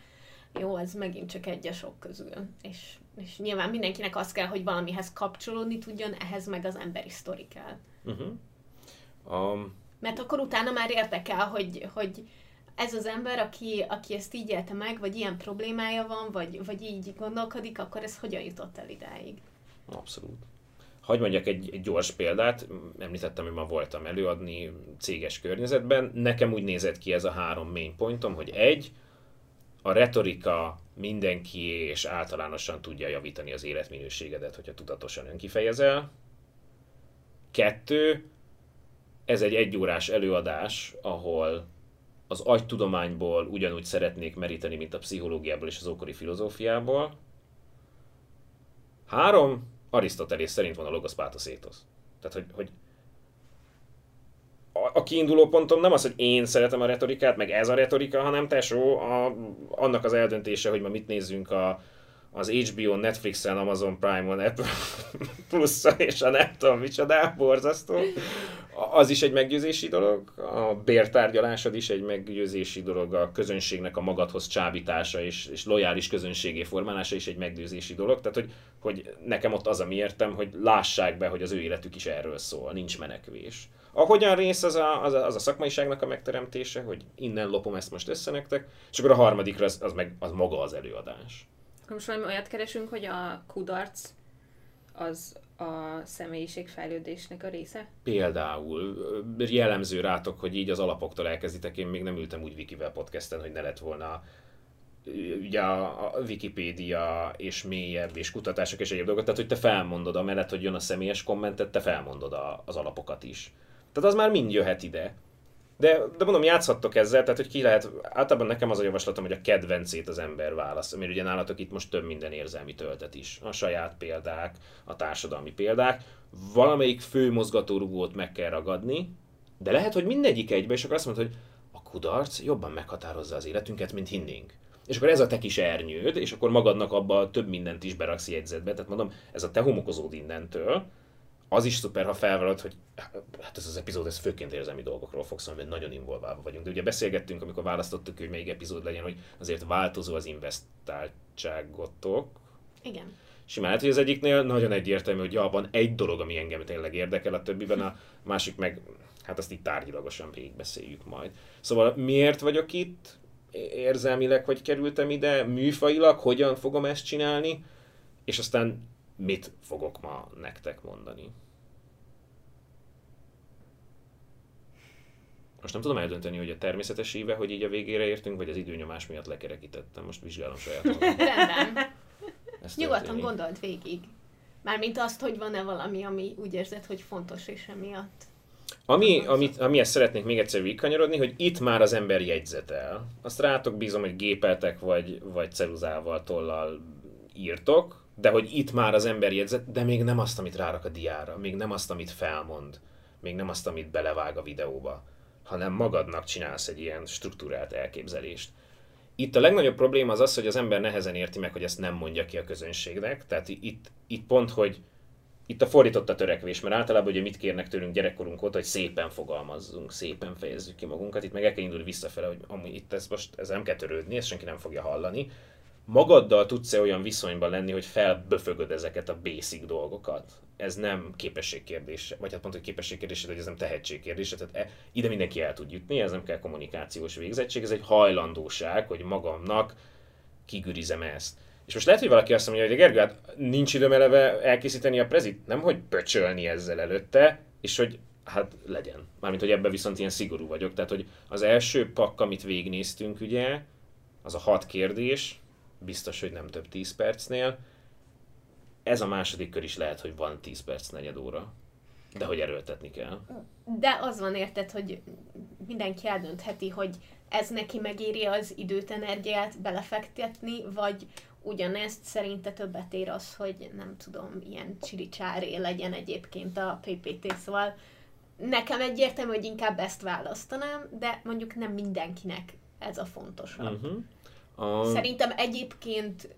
jó, ez megint csak egy a sok közül. És, és nyilván mindenkinek az kell, hogy valamihez kapcsolódni tudjon, ehhez meg az emberi sztori kell. Uh-huh. Um... Mert akkor utána már érdekel, hogy, hogy ez az ember, aki, aki ezt így élte meg, vagy ilyen problémája van, vagy, vagy így gondolkodik, akkor ez hogyan jutott el idáig? Abszolút. Hagy mondjak egy, egy gyors példát, említettem, hogy ma voltam előadni céges környezetben. Nekem úgy nézett ki ez a három main pointom, hogy egy, a retorika mindenki és általánosan tudja javítani az életminőségedet, hogyha tudatosan önkifejezel. Kettő, ez egy egyórás előadás, ahol az agytudományból ugyanúgy szeretnék meríteni, mint a pszichológiából és az ókori filozófiából. Három, Arisztotelész szerint van a logos pátosz. Tehát, hogy, hogy a kiinduló pontom nem az, hogy én szeretem a retorikát, meg ez a retorika, hanem tesó, a, annak az eldöntése, hogy ma mit nézzünk a, az HBO, Netflixen, Amazon Prime-on, Apple plus és a nem tudom micsoda, borzasztó. Az is egy meggyőzési dolog, a bértárgyalásod is egy meggyőzési dolog, a közönségnek a magadhoz csábítása és, és lojális közönségé formálása is egy meggyőzési dolog. Tehát, hogy, hogy nekem ott az a mi értem, hogy lássák be, hogy az ő életük is erről szól, nincs menekvés. Ahogyan rész az a, az a, az a szakmaiságnak a megteremtése, hogy innen lopom ezt most össze nektek, és akkor a harmadikra az, az meg az maga az előadás. Akkor most valami olyat keresünk, hogy a kudarc az a személyiségfejlődésnek a része? Például jellemző rátok, hogy így az alapoktól elkezditek, én még nem ültem úgy Wikivel podcasten, hogy ne lett volna ugye a, Wikipédia és mélyebb és kutatások és egyéb dolgok, tehát hogy te felmondod, amellett, hogy jön a személyes kommentet, te felmondod a, az alapokat is. Tehát az már mind jöhet ide. De, de mondom, játszhattok ezzel, tehát hogy ki lehet, általában nekem az a javaslatom, hogy a kedvencét az ember válasz, mert ugye nálatok itt most több minden érzelmi töltet is. A saját példák, a társadalmi példák. Valamelyik fő mozgatórugót meg kell ragadni, de lehet, hogy mindegyik egybe, és akkor azt mondod, hogy a kudarc jobban meghatározza az életünket, mint hinnénk. És akkor ez a te kis ernyőd, és akkor magadnak abba több mindent is beraksz jegyzetbe. Tehát mondom, ez a te homokozód innentől, az is szuper, ha felvallod, hogy hát ez az epizód, ez főként érzelmi dolgokról fog szólni, mert nagyon involválva vagyunk. De ugye beszélgettünk, amikor választottuk, hogy melyik epizód legyen, hogy azért változó az investáltságotok. Igen. Simán lehet, hogy az egyiknél nagyon egyértelmű, hogy ja, van egy dolog, ami engem tényleg érdekel, a többiben a másik meg, hát azt itt tárgyilagosan végigbeszéljük majd. Szóval miért vagyok itt? Érzelmileg, hogy kerültem ide? Műfailag, hogyan fogom ezt csinálni? És aztán mit fogok ma nektek mondani. Most nem tudom eldönteni, hogy a természetes éve, hogy így a végére értünk, vagy az időnyomás miatt lekerekítettem. Most vizsgálom saját magam. Rendben. Nyugodtan gondold végig. Mármint azt, hogy van-e valami, ami úgy érzed, hogy fontos, és emiatt. Ami, amit, amihez szeretnék még egyszer végigkanyarodni, hogy itt már az ember jegyzetel. Azt rátok bízom, hogy gépeltek, vagy, vagy ceruzával, tollal írtok, de hogy itt már az ember jegyzet, de még nem azt, amit rárak a diára, még nem azt, amit felmond, még nem azt, amit belevág a videóba, hanem magadnak csinálsz egy ilyen struktúrált elképzelést. Itt a legnagyobb probléma az az, hogy az ember nehezen érti meg, hogy ezt nem mondja ki a közönségnek. Tehát itt, itt pont, hogy itt a fordított a törekvés, mert általában ugye mit kérnek tőlünk gyerekkorunk óta, hogy szépen fogalmazzunk, szépen fejezzük ki magunkat. Itt meg el kell indulni visszafele, hogy amúgy itt ez most ez nem kell törődni, ezt senki nem fogja hallani, magaddal tudsz-e olyan viszonyban lenni, hogy felböfögöd ezeket a basic dolgokat? Ez nem képességkérdés, vagy hát pont, hogy képességkérdés, hogy ez nem tehetségkérdés, tehát e, ide mindenki el tud jutni, ez nem kell kommunikációs végzettség, ez egy hajlandóság, hogy magamnak kigürizem ezt. És most lehet, hogy valaki azt mondja, hogy Gergő, hát nincs időm eleve elkészíteni a prezit, nem hogy pöcsölni ezzel előtte, és hogy hát legyen. Mármint, hogy ebben viszont ilyen szigorú vagyok. Tehát, hogy az első pakk, amit végignéztünk, ugye, az a hat kérdés, biztos, hogy nem több 10 percnél. Ez a második kör is lehet, hogy van 10 perc, negyed óra. De hogy erőltetni kell. De az van érted, hogy mindenki eldöntheti, hogy ez neki megéri az időt, energiát belefektetni, vagy ugyanezt szerinte többet ér az, hogy nem tudom, ilyen csiricsáré legyen egyébként a PPT, szóval nekem egyértelmű, hogy inkább ezt választanám, de mondjuk nem mindenkinek ez a fontosabb. Uh-huh. A... Szerintem egyébként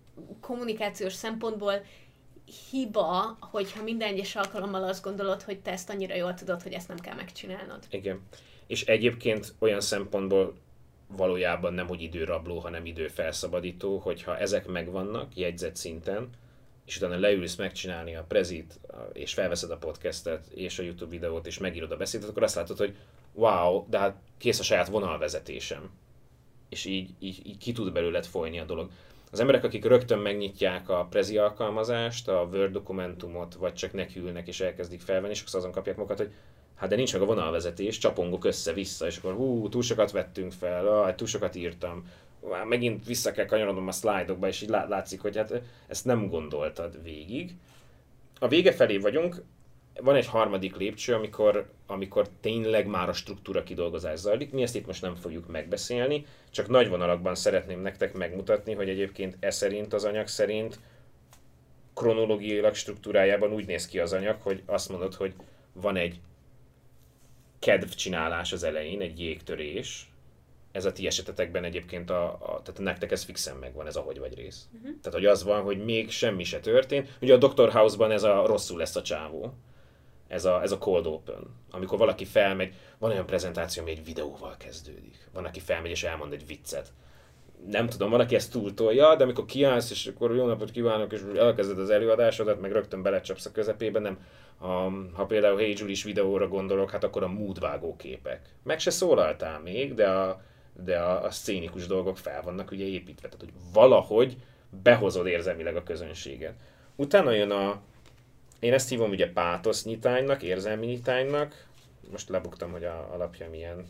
kommunikációs szempontból hiba, hogyha minden egyes alkalommal azt gondolod, hogy te ezt annyira jól tudod, hogy ezt nem kell megcsinálnod. Igen. És egyébként olyan szempontból valójában nem hogy időrabló, hanem időfelszabadító, hogyha ezek megvannak jegyzet szinten, és utána leülsz megcsinálni a prezit, és felveszed a podcastet, és a YouTube videót, és megírod a beszédet, akkor azt látod, hogy wow, de hát kész a saját vonalvezetésem és így, így, így ki tud belőled folyni a dolog. Az emberek, akik rögtön megnyitják a Prezi alkalmazást, a Word dokumentumot, vagy csak nekiülnek és elkezdik felvenni, akkor azon kapják magukat, hogy hát de nincs meg a vonalvezetés, csapongok össze-vissza, és akkor hú, túl sokat vettünk fel, ah, túl sokat írtam, már megint vissza kell kanyarodnom a szlájdokba, és így látszik, hogy hát ezt nem gondoltad végig. A vége felé vagyunk, van egy harmadik lépcső, amikor, amikor tényleg már a struktúra kidolgozás zajlik. Mi ezt itt most nem fogjuk megbeszélni, csak nagy vonalakban szeretném nektek megmutatni, hogy egyébként e szerint, az anyag szerint kronológiailag struktúrájában úgy néz ki az anyag, hogy azt mondod, hogy van egy kedvcsinálás az elején, egy jégtörés, ez a ti esetetekben egyébként, a, a, tehát nektek ez fixen megvan, ez ahogy vagy rész. Uh-huh. Tehát, hogy az van, hogy még semmi se történt. Ugye a Dr. House-ban ez a rosszul lesz a csávó. Ez a, ez a cold open. Amikor valaki felmegy, van olyan prezentáció, ami egy videóval kezdődik. Van, aki felmegy és elmond egy viccet. Nem tudom, valaki ezt túltolja, de amikor kiállsz, és akkor jó napot kívánok, és elkezded az előadásodat, meg rögtön belecsapsz a közepébe, nem. Ha, ha például Hey Julie videóra gondolok, hát akkor a múdvágó képek. Meg se szólaltál még, de a, de a, a szcénikus dolgok fel vannak ugye építve, tehát hogy valahogy behozod érzelmileg a közönséget. Utána jön a, én ezt hívom ugye pátosz nyitánynak, érzelmi nyitánynak, most lebuktam, hogy a alapja milyen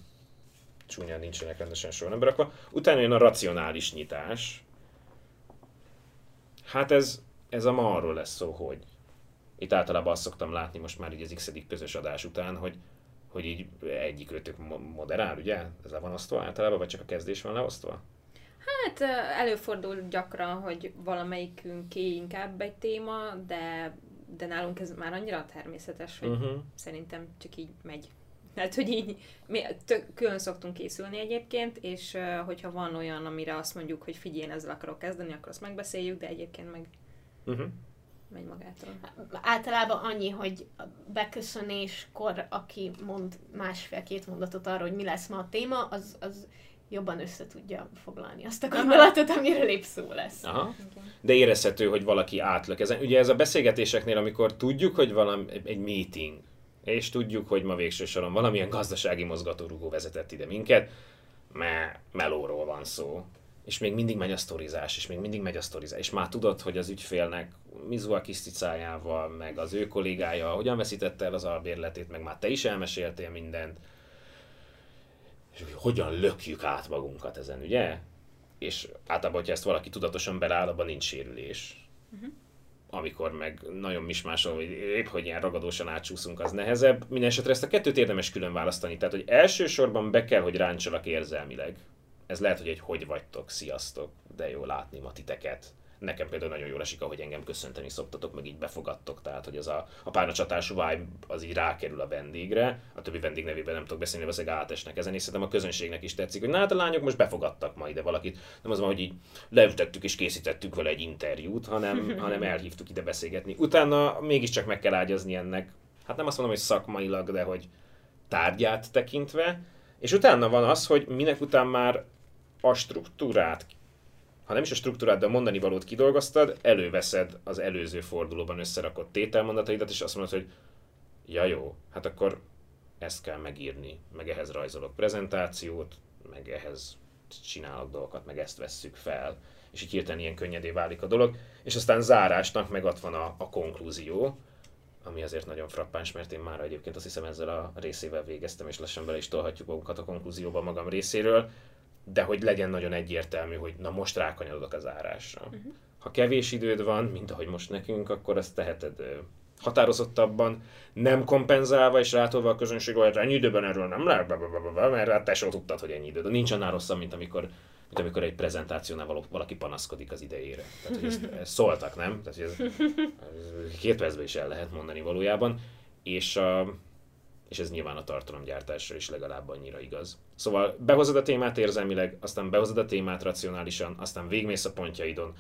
csúnyán nincsenek rendesen sorra berakva. Utána jön a racionális nyitás. Hát ez, ez a ma arról lesz szó, hogy itt általában azt szoktam látni most már így az x közös adás után, hogy hogy így egyik őtök moderál, ugye? Ez le van osztva általában, vagy csak a kezdés van leosztva? Hát előfordul gyakran, hogy valamelyikünk inkább egy téma, de, de nálunk ez már annyira természetes, hogy uh-huh. szerintem csak így megy. Tehát, hogy így mi tök, külön szoktunk készülni egyébként, és hogyha van olyan, amire azt mondjuk, hogy figyelj, ezzel akarok kezdeni, akkor azt megbeszéljük, de egyébként meg uh-huh megy magától. Általában annyi, hogy beköszönéskor, aki mond másfél-két mondatot arról, hogy mi lesz ma a téma, az, az jobban össze tudja foglalni azt a gondolatot, amiről épp szó lesz. Aha. De érezhető, hogy valaki átlök ezen. Ugye ez a beszélgetéseknél, amikor tudjuk, hogy valami, egy meeting, és tudjuk, hogy ma végső soron valamilyen gazdasági mozgatórugó vezetett ide minket, mert melóról van szó és még mindig megy a sztorizás, és még mindig megy a sztorizás, és már tudod, hogy az ügyfélnek Mizua Kiszticájával, meg az ő kollégája hogyan veszítette el az albérletét, meg már te is elmeséltél mindent, és hogy hogyan lökjük át magunkat ezen, ugye? És általában, hogyha ezt valaki tudatosan beláll, abban nincs sérülés. Uh-huh. Amikor meg nagyon mismásol, hogy épp hogy ilyen ragadósan átsúszunk, az nehezebb. Mindenesetre ezt a kettőt érdemes külön választani. Tehát, hogy elsősorban be kell, hogy ráncsolak érzelmileg ez lehet, hogy egy hogy vagytok, sziasztok, de jó látni ma titeket. Nekem például nagyon jól esik, ahogy engem köszönteni szoktatok, meg így befogadtok, tehát hogy az a, a párnacsatású vibe az így rákerül a vendégre, a többi vendég nevében nem tudok beszélni, valószínűleg átesnek ezen, és szerintem a közönségnek is tetszik, hogy na hát a lányok most befogadtak ma ide valakit, nem az van, hogy így leültettük és készítettük vele egy interjút, hanem, hanem elhívtuk ide beszélgetni. Utána mégiscsak meg kell ágyazni ennek, hát nem azt mondom, hogy szakmailag, de hogy tárgyát tekintve, és utána van az, hogy minek után már a struktúrát, ha nem is a struktúrát, de a mondani valót kidolgoztad, előveszed az előző fordulóban összerakott tételmondataidat, és azt mondod, hogy ja jó, hát akkor ezt kell megírni, meg ehhez rajzolok prezentációt, meg ehhez csinálok dolgokat, meg ezt vesszük fel, és így hirtelen ilyen könnyedé válik a dolog, és aztán zárásnak meg ott van a, a konklúzió, ami azért nagyon frappáns, mert én már egyébként azt hiszem ezzel a részével végeztem, és lassan bele is tolhatjuk magunkat a konklúzióba magam részéről, de hogy legyen nagyon egyértelmű, hogy na most rákanyarodok az árásra. Uh-huh. Ha kevés időd van, mint ahogy most nekünk, akkor azt teheted határozottabban, nem kompenzálva és rátolva a közönség, hogy ennyi időben erről nem lehet, mert hát te sem tudtad, hogy ennyi időd. Nincs annál rosszabb, mint amikor, mint amikor egy prezentációnál valaki panaszkodik az idejére. Tehát, hogy ezt, ezt szóltak, nem? Tehát, hogy ez, ez két percben is el lehet mondani valójában. És a, és ez nyilván a tartalomgyártásra is legalább annyira igaz. Szóval behozod a témát érzelmileg, aztán behozod a témát racionálisan, aztán végmész a pontjaidon,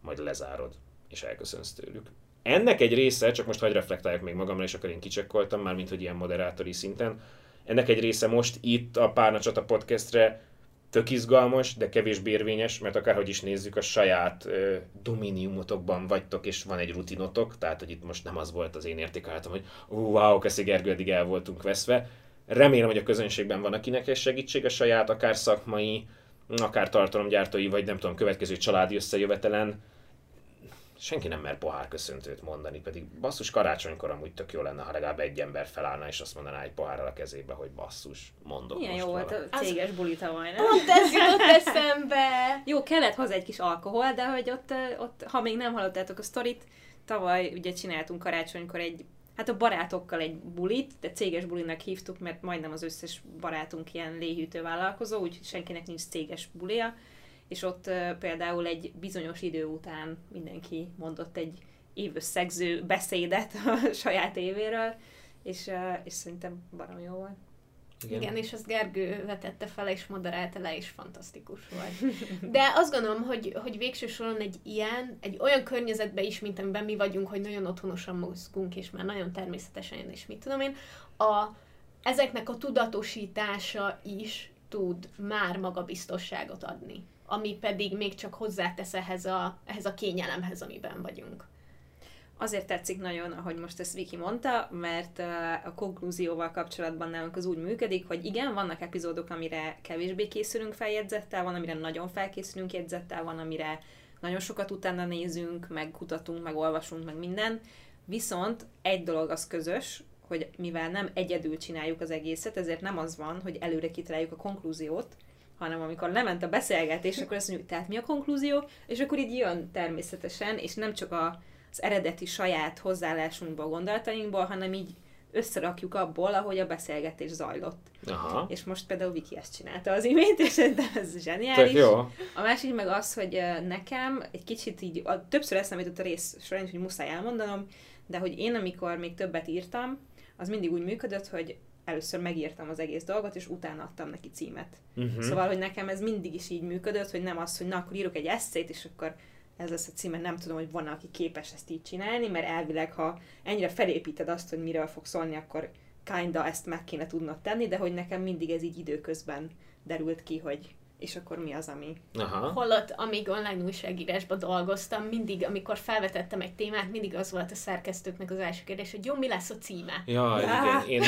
majd lezárod, és elköszönsz tőlük. Ennek egy része, csak most hagyj reflektáljak még magamra, és akkor én kicsekkoltam már, mint hogy ilyen moderátori szinten, ennek egy része most itt a Párnacsata podcastre tök izgalmas, de kevésbé érvényes, mert akárhogy is nézzük, a saját uh, dominiumotokban vagytok, és van egy rutinotok, tehát hogy itt most nem az volt az én értékelhetem, hogy uh, wow, Keszi Gergő, eddig el voltunk veszve. Remélem, hogy a közönségben van, akinek ez segítség a saját, akár szakmai, akár tartalomgyártói, vagy nem tudom, következő családi összejövetelen senki nem mer pohár köszöntőt mondani, pedig basszus karácsonykor amúgy tök jó lenne, ha legalább egy ember felállna és azt mondaná egy pohárral a kezébe, hogy basszus, mondok Milyen jó volt a céges buli tavaly, nem? Pont ez jutott eszembe! jó, kellett hozzá egy kis alkohol, de hogy ott, ott, ha még nem hallottátok a sztorit, tavaly ugye csináltunk karácsonykor egy hát a barátokkal egy bulit, de céges bulinak hívtuk, mert majdnem az összes barátunk ilyen léhűtő vállalkozó, úgyhogy senkinek nincs céges bulia, és ott például egy bizonyos idő után mindenki mondott egy évösszegző beszédet a saját évéről, és, és szerintem barom jó volt. Igen. Igen, és ezt Gergő vetette fel, és moderálta le, és fantasztikus volt. De azt gondolom, hogy, hogy végső soron egy ilyen, egy olyan környezetben is, mint amiben mi vagyunk, hogy nagyon otthonosan mozgunk, és már nagyon természetesen, és mit tudom én, a, ezeknek a tudatosítása is tud már magabiztosságot adni, ami pedig még csak hozzátesz ehhez a, ehhez a kényelemhez, amiben vagyunk. Azért tetszik nagyon, ahogy most ezt Viki mondta, mert a konklúzióval kapcsolatban nálunk az úgy működik, hogy igen, vannak epizódok, amire kevésbé készülünk feljegyzettel, van, amire nagyon felkészülünk jegyzettel, van, amire nagyon sokat utána nézünk, meg kutatunk, meg olvasunk, meg minden. Viszont egy dolog az közös, hogy mivel nem egyedül csináljuk az egészet, ezért nem az van, hogy előre kitaláljuk a konklúziót, hanem amikor lement a beszélgetés, akkor azt mondjuk, tehát mi a konklúzió, és akkor így jön természetesen, és nem csak a az eredeti saját hozzáállásunkból, gondolatainkból, hanem így összerakjuk abból, ahogy a beszélgetés zajlott. Aha. És most például Viki ezt csinálta az imént, és ez zseniális. jó. A másik meg az, hogy nekem egy kicsit így, a, többször eszembe jutott a rész során, hogy muszáj elmondanom, de hogy én, amikor még többet írtam, az mindig úgy működött, hogy először megírtam az egész dolgot, és utána adtam neki címet. Uh-huh. Szóval, hogy nekem ez mindig is így működött, hogy nem az, hogy na, akkor írok egy eszét, és akkor ez lesz a címe, nem tudom, hogy van aki képes ezt így csinálni, mert elvileg, ha ennyire felépíted azt, hogy miről fog szólni, akkor kinda ezt meg kéne tudnod tenni, de hogy nekem mindig ez így időközben derült ki, hogy és akkor mi az, ami... Aha. Holott, amíg online újságírásban dolgoztam, mindig, amikor felvetettem egy témát, mindig az volt a szerkesztőknek az első kérdés, hogy jó, mi lesz a címe? Ja, ja. igen. Én,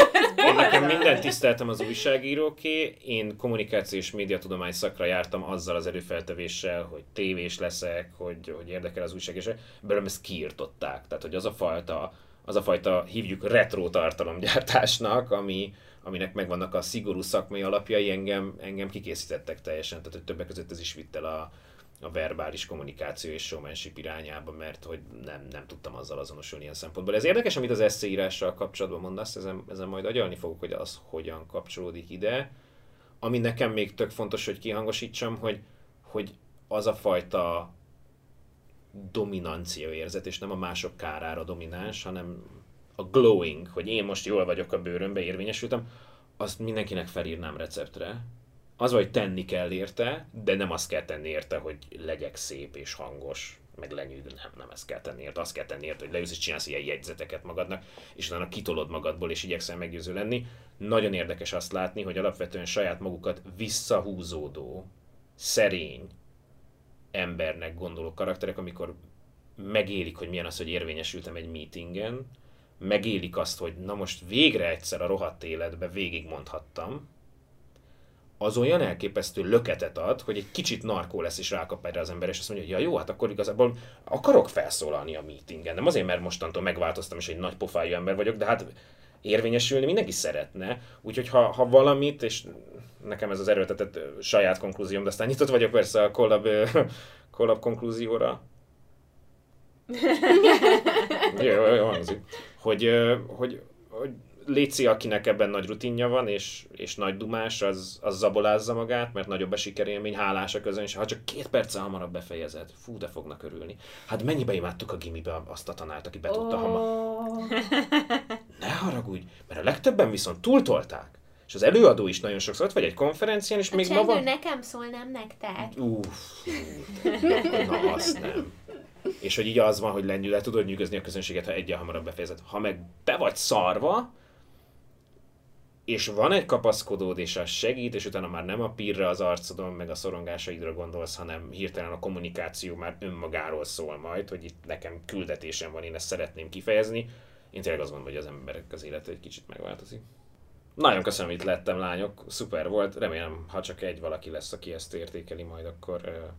én nekem mindent tiszteltem az újságíróké, én kommunikáció és médiatudomány szakra jártam azzal az előfeltevéssel, hogy tévés leszek, hogy, hogy érdekel az újságírás, belőlem ezt kiirtották. Tehát, hogy az a fajta, az a fajta hívjuk retro tartalomgyártásnak, ami, aminek megvannak a szigorú szakmai alapjai, engem, engem kikészítettek teljesen, tehát hogy többek között ez is vitt el a, a verbális kommunikáció és showmanship irányába, mert hogy nem, nem tudtam azzal azonosulni ilyen szempontból. Ez érdekes, amit az eszéírással kapcsolatban mondasz, ezen, ezen majd agyalni fogok, hogy az hogyan kapcsolódik ide. Ami nekem még tök fontos, hogy kihangosítsam, hogy, hogy az a fajta dominancia érzet, és nem a mások kárára domináns, hanem a glowing, hogy én most jól vagyok a bőrömbe, érvényesültem, azt mindenkinek felírnám receptre. Az, hogy tenni kell érte, de nem azt kell tenni érte, hogy legyek szép és hangos, meg lenyűgő, nem, nem ezt kell tenni érte, azt kell tenni érte, hogy leülsz és csinálsz ilyen jegyzeteket magadnak, és utána kitolod magadból, és igyekszel meggyőző lenni. Nagyon érdekes azt látni, hogy alapvetően saját magukat visszahúzódó, szerény embernek gondoló karakterek, amikor megélik, hogy milyen az, hogy érvényesültem egy meetingen, megélik azt, hogy na most végre egyszer a rohadt életbe végigmondhattam, az olyan elképesztő löketet ad, hogy egy kicsit narkó lesz és rákap erre az ember, és azt mondja, hogy ja jó, hát akkor igazából akarok felszólalni a meetingen. Nem azért, mert mostantól megváltoztam, és egy nagy pofájú ember vagyok, de hát érvényesülni mindenki szeretne. Úgyhogy ha, ha valamit, és nekem ez az erőltetett saját konklúzióm, de aztán nyitott vagyok persze a kollab, kollab konklúzióra. jó, jó, jó, hangzik hogy, hogy, hogy Léci, akinek ebben nagy rutinja van, és, és nagy dumás, az, az zabolázza magát, mert nagyobb a sikerélmény, hálás a közönség. Ha csak két perccel hamarabb befejezed, fú, de fognak örülni. Hát mennyibe imádtuk a gimibe azt a tanárt, aki be tudta oh. hamar. Ne haragudj, mert a legtöbben viszont túltolták. És az előadó is nagyon sokszor ott vagy egy konferencián, és a még ma van... nekem szól, nem nektek. Uff, na azt nem és hogy így az van, hogy le tudod nyűgözni a közönséget, ha egyel hamarabb befejezed. Ha meg be vagy szarva, és van egy kapaszkodód, és az segít, és utána már nem a pírre az arcodon, meg a szorongásaidra gondolsz, hanem hirtelen a kommunikáció már önmagáról szól majd, hogy itt nekem küldetésem van, én ezt szeretném kifejezni. Én tényleg azt mondom, hogy az emberek az élete egy kicsit megváltozik. Nagyon köszönöm, hogy itt lettem, lányok. Szuper volt. Remélem, ha csak egy valaki lesz, aki ezt értékeli majd, akkor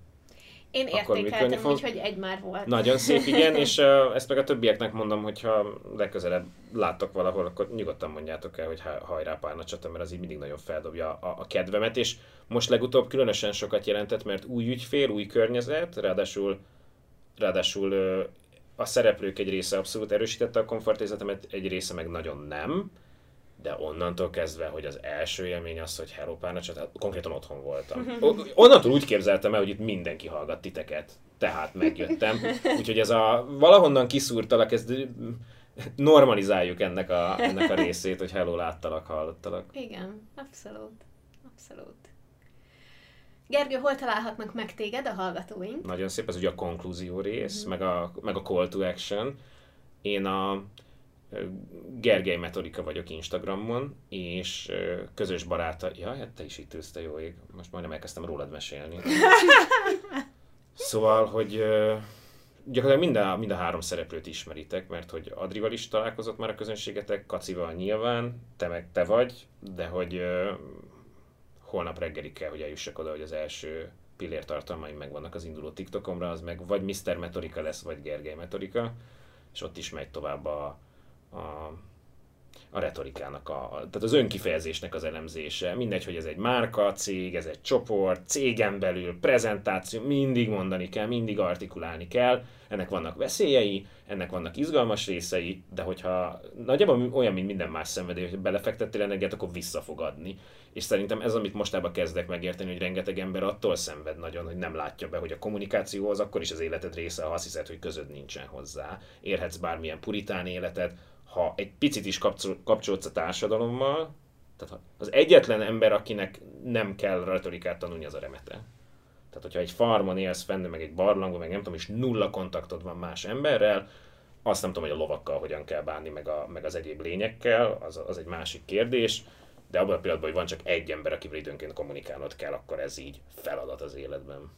én értékeltem úgy, hogy egy már volt. Nagyon szép, igen, és uh, ezt meg a többieknek mondom, hogyha legközelebb láttok valahol, akkor nyugodtan mondjátok el, hogy hajrá párna csata, mert az így mindig nagyon feldobja a, a kedvemet, és most legutóbb különösen sokat jelentett, mert új ügyfél, új környezet, ráadásul, ráadásul uh, a szereplők egy része abszolút erősítette a komfortérzetemet, egy része meg nagyon nem de onnantól kezdve, hogy az első élmény az, hogy Hello Párnacsa, tehát konkrétan otthon voltam. Onnantól úgy képzeltem el, hogy itt mindenki hallgat titeket, tehát megjöttem. Úgyhogy ez a valahonnan kiszúrtalak, ez normalizáljuk ennek a, ennek a részét, hogy hello, láttalak, hallottalak. Igen, abszolút. Abszolút. Gergő, hol találhatnak meg téged a hallgatóink? Nagyon szép, ez ugye a konklúzió rész, mm-hmm. meg, a, meg a call to action. Én a Gergely Metodika vagyok Instagramon, és közös baráta... Ja, hát te is itt ülsz, te jó ég. Most majdnem elkezdtem rólad mesélni. Szóval, hogy gyakorlatilag mind a, mind a három szereplőt ismeritek, mert hogy Adrival is találkozott már a közönségetek, Kacival nyilván, te meg te vagy, de hogy holnap reggelig kell, hogy eljussak oda, hogy az első pillér tartalmaim megvannak az induló TikTokomra, az meg vagy Mr. Metorika lesz, vagy Gergely Metorika, és ott is megy tovább a, a, a retorikának, a, tehát az önkifejezésnek az elemzése. Mindegy, hogy ez egy márka, cég, ez egy csoport, cégen belül, prezentáció, mindig mondani kell, mindig artikulálni kell. Ennek vannak veszélyei, ennek vannak izgalmas részei, de hogyha nagyjából olyan, mint minden más szenvedély, hogy belefektettél energiát, akkor vissza fog adni. És szerintem ez, amit mostában kezdek megérteni, hogy rengeteg ember attól szenved nagyon, hogy nem látja be, hogy a kommunikáció az akkor is az életed része, ha azt hiszed, hogy közöd nincsen hozzá. Érhetsz bármilyen puritán életet, ha egy picit is kapcsolódsz a társadalommal, tehát az egyetlen ember, akinek nem kell retorikát tanulni, az a remete. Tehát, hogyha egy farmon élsz fenn, meg egy barlangban, meg nem tudom, és nulla kontaktod van más emberrel, azt nem tudom, hogy a lovakkal hogyan kell bánni, meg, a, meg az egyéb lényekkel, az, az egy másik kérdés, de abban a pillanatban, hogy van csak egy ember, akivel időnként kommunikálnod kell, akkor ez így feladat az életben.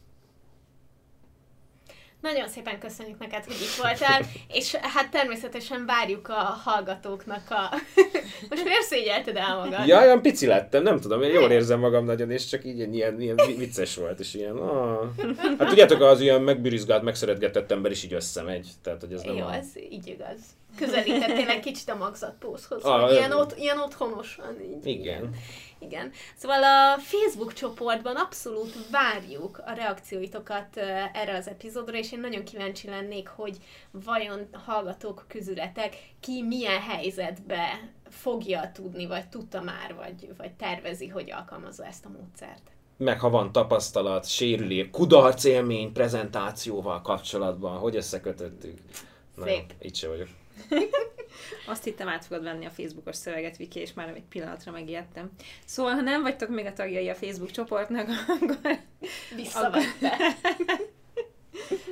Nagyon szépen köszönjük neked, hogy itt voltál, és hát természetesen várjuk a hallgatóknak a... Most miért szégyelted el magad? Ja, olyan pici lettem, nem tudom, én jól érzem magam nagyon, és csak így ilyen, ilyen vicces volt, és ilyen... Ah. Hát tudjátok, az ilyen megbűrizgált, megszeretgetett ember is így összemegy, tehát hogy ez nem Jó, a... ez így igaz. Közelítettél egy kicsit a magzatpózhoz, ah, ilyen, ott, ilyen otthonosan így. Igen. Igen. Szóval a Facebook csoportban abszolút várjuk a reakcióitokat erre az epizódra, és én nagyon kíváncsi lennék, hogy vajon hallgatók közületek ki milyen helyzetbe fogja tudni, vagy tudta már, vagy, vagy tervezi, hogy alkalmazza ezt a módszert. Meg ha van tapasztalat, sérülés, kudarc élmény prezentációval kapcsolatban, hogy összekötöttük. Szép. Na, itt se vagyok. Azt hittem át fogod venni a Facebookos szöveget, Viki, és már egy pillanatra megijedtem. Szóval, ha nem vagytok még a tagjai a Facebook csoportnak, akkor... Visszavette.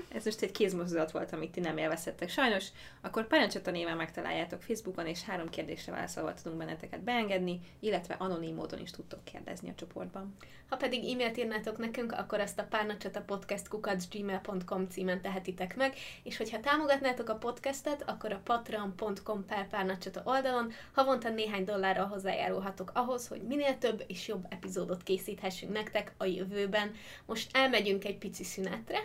Ez most egy kézmozdulat volt, amit ti nem élvezhettek. Sajnos, akkor Parancsata néven megtaláljátok Facebookon, és három kérdésre válaszolva tudunk benneteket beengedni, illetve anonim módon is tudtok kérdezni a csoportban. Ha pedig e-mailt írnátok nekünk, akkor ezt a párnacsata podcast gmail.com címen tehetitek meg, és hogyha támogatnátok a podcastet, akkor a patreon.com per párnacsata oldalon havonta néhány dollárral hozzájárulhatok ahhoz, hogy minél több és jobb epizódot készíthessünk nektek a jövőben. Most elmegyünk egy pici szünetre,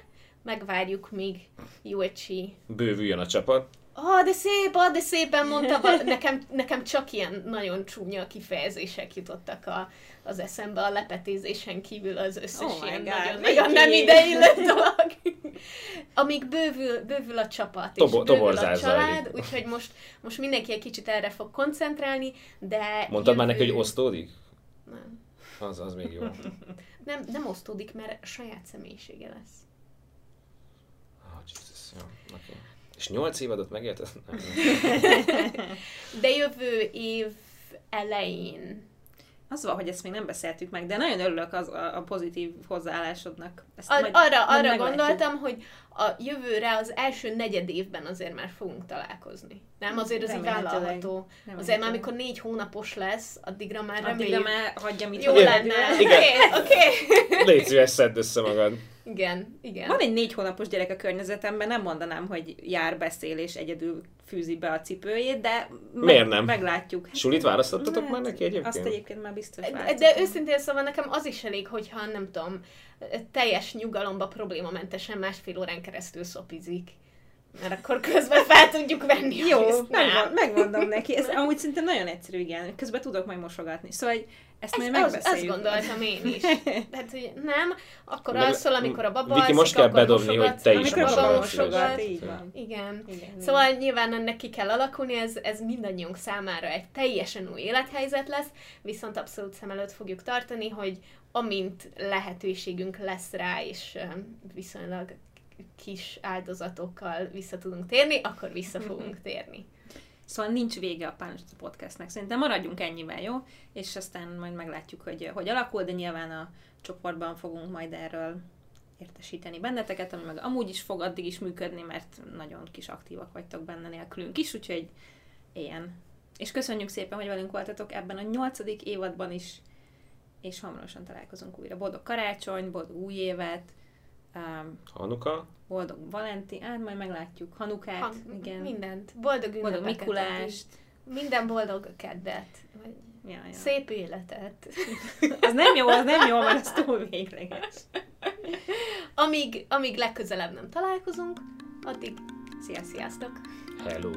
megvárjuk, míg Juechi... Bővüljön a csapat. Ah, de szép, ah, de szépen mondta, nekem, nekem csak ilyen nagyon csúnya kifejezések jutottak a, az eszembe a lepetézésen kívül az összes Oh ilyen God, nagyon, nagyon nem ideillő dolog. Amíg bővül, bővül a csapat, és Tobo- bővül a család, úgyhogy most, most mindenki egy kicsit erre fog koncentrálni, de... Mondtad már neki, jövő- hogy osztódik? Nem. Az, az még jó. nem, nem osztódik, mert saját személyisége lesz. Jesus, jó. Okay. És nyolc évadot megélt? De jövő év elején Az van, hogy ezt még nem beszéltük meg, de nagyon örülök az, a, a pozitív hozzáállásodnak. Ezt A, majd- arra, majd arra meglátjuk. gondoltam, hogy a jövőre az első negyed évben azért már fogunk találkozni. Nem, azért ez így vállalható. Azért már amikor négy hónapos lesz, addigra már Addigra reméljük. már hagyja, mit Jó lenne. Oké, Igen. oké. Légy szíves, szedd össze magad. Igen, igen. Van egy négy hónapos gyerek a környezetemben, nem mondanám, hogy jár, beszél és egyedül fűzi be a cipőjét, de meg, Miért nem? meglátjuk. Sulit választottatok Hát, már neki egyébként? Azt egyébként már biztos De, de őszintén szóval nekem az is elég, hogyha nem tudom, teljes nyugalomba problémamentesen másfél órán keresztül szopizik. Mert akkor közben fel tudjuk venni Jó, megmond, megmondom neki. Ez amúgy szinte nagyon egyszerű, igen. Közben tudok majd mosogatni. Szóval hogy ezt majd Ez, az, megbeszéljük. azt gondoltam én is. Tehát, hogy nem, akkor Meg- alszol, amikor a baba Viki, most kell bedobni, mosogatsz, hogy te is amikor mosogatsz. mosogat, mosogat. így van. Igen. Igen, Szóval nyilván ennek ki kell alakulni, ez, ez mindannyiunk számára egy teljesen új élethelyzet lesz, viszont abszolút szem előtt fogjuk tartani, hogy amint lehetőségünk lesz rá, és viszonylag kis áldozatokkal vissza tudunk térni, akkor vissza fogunk térni. Szóval nincs vége a Pánlista Podcastnek. Szerintem maradjunk ennyivel, jó? És aztán majd meglátjuk, hogy hogy alakul, de nyilván a csoportban fogunk majd erről értesíteni benneteket, ami meg amúgy is fog addig is működni, mert nagyon kis aktívak vagytok benne nélkülünk is, úgyhogy ilyen. És köszönjük szépen, hogy velünk voltatok ebben a nyolcadik évadban is, és hamarosan találkozunk újra. Boldog karácsony, boldog új évet, um, Hanuka? boldog Valenti, hát majd meglátjuk, Hanukát, Ha, igen, Mindent. Boldog boldog ünnepeket. Mikulást, Minden boldog kedvet. Vagy ja, ja. Szép életet. Az nem jó, az nem jó, mert az túl végleges. Amíg, amíg legközelebb nem találkozunk, addig Sziasztok! sziasztok! Hello!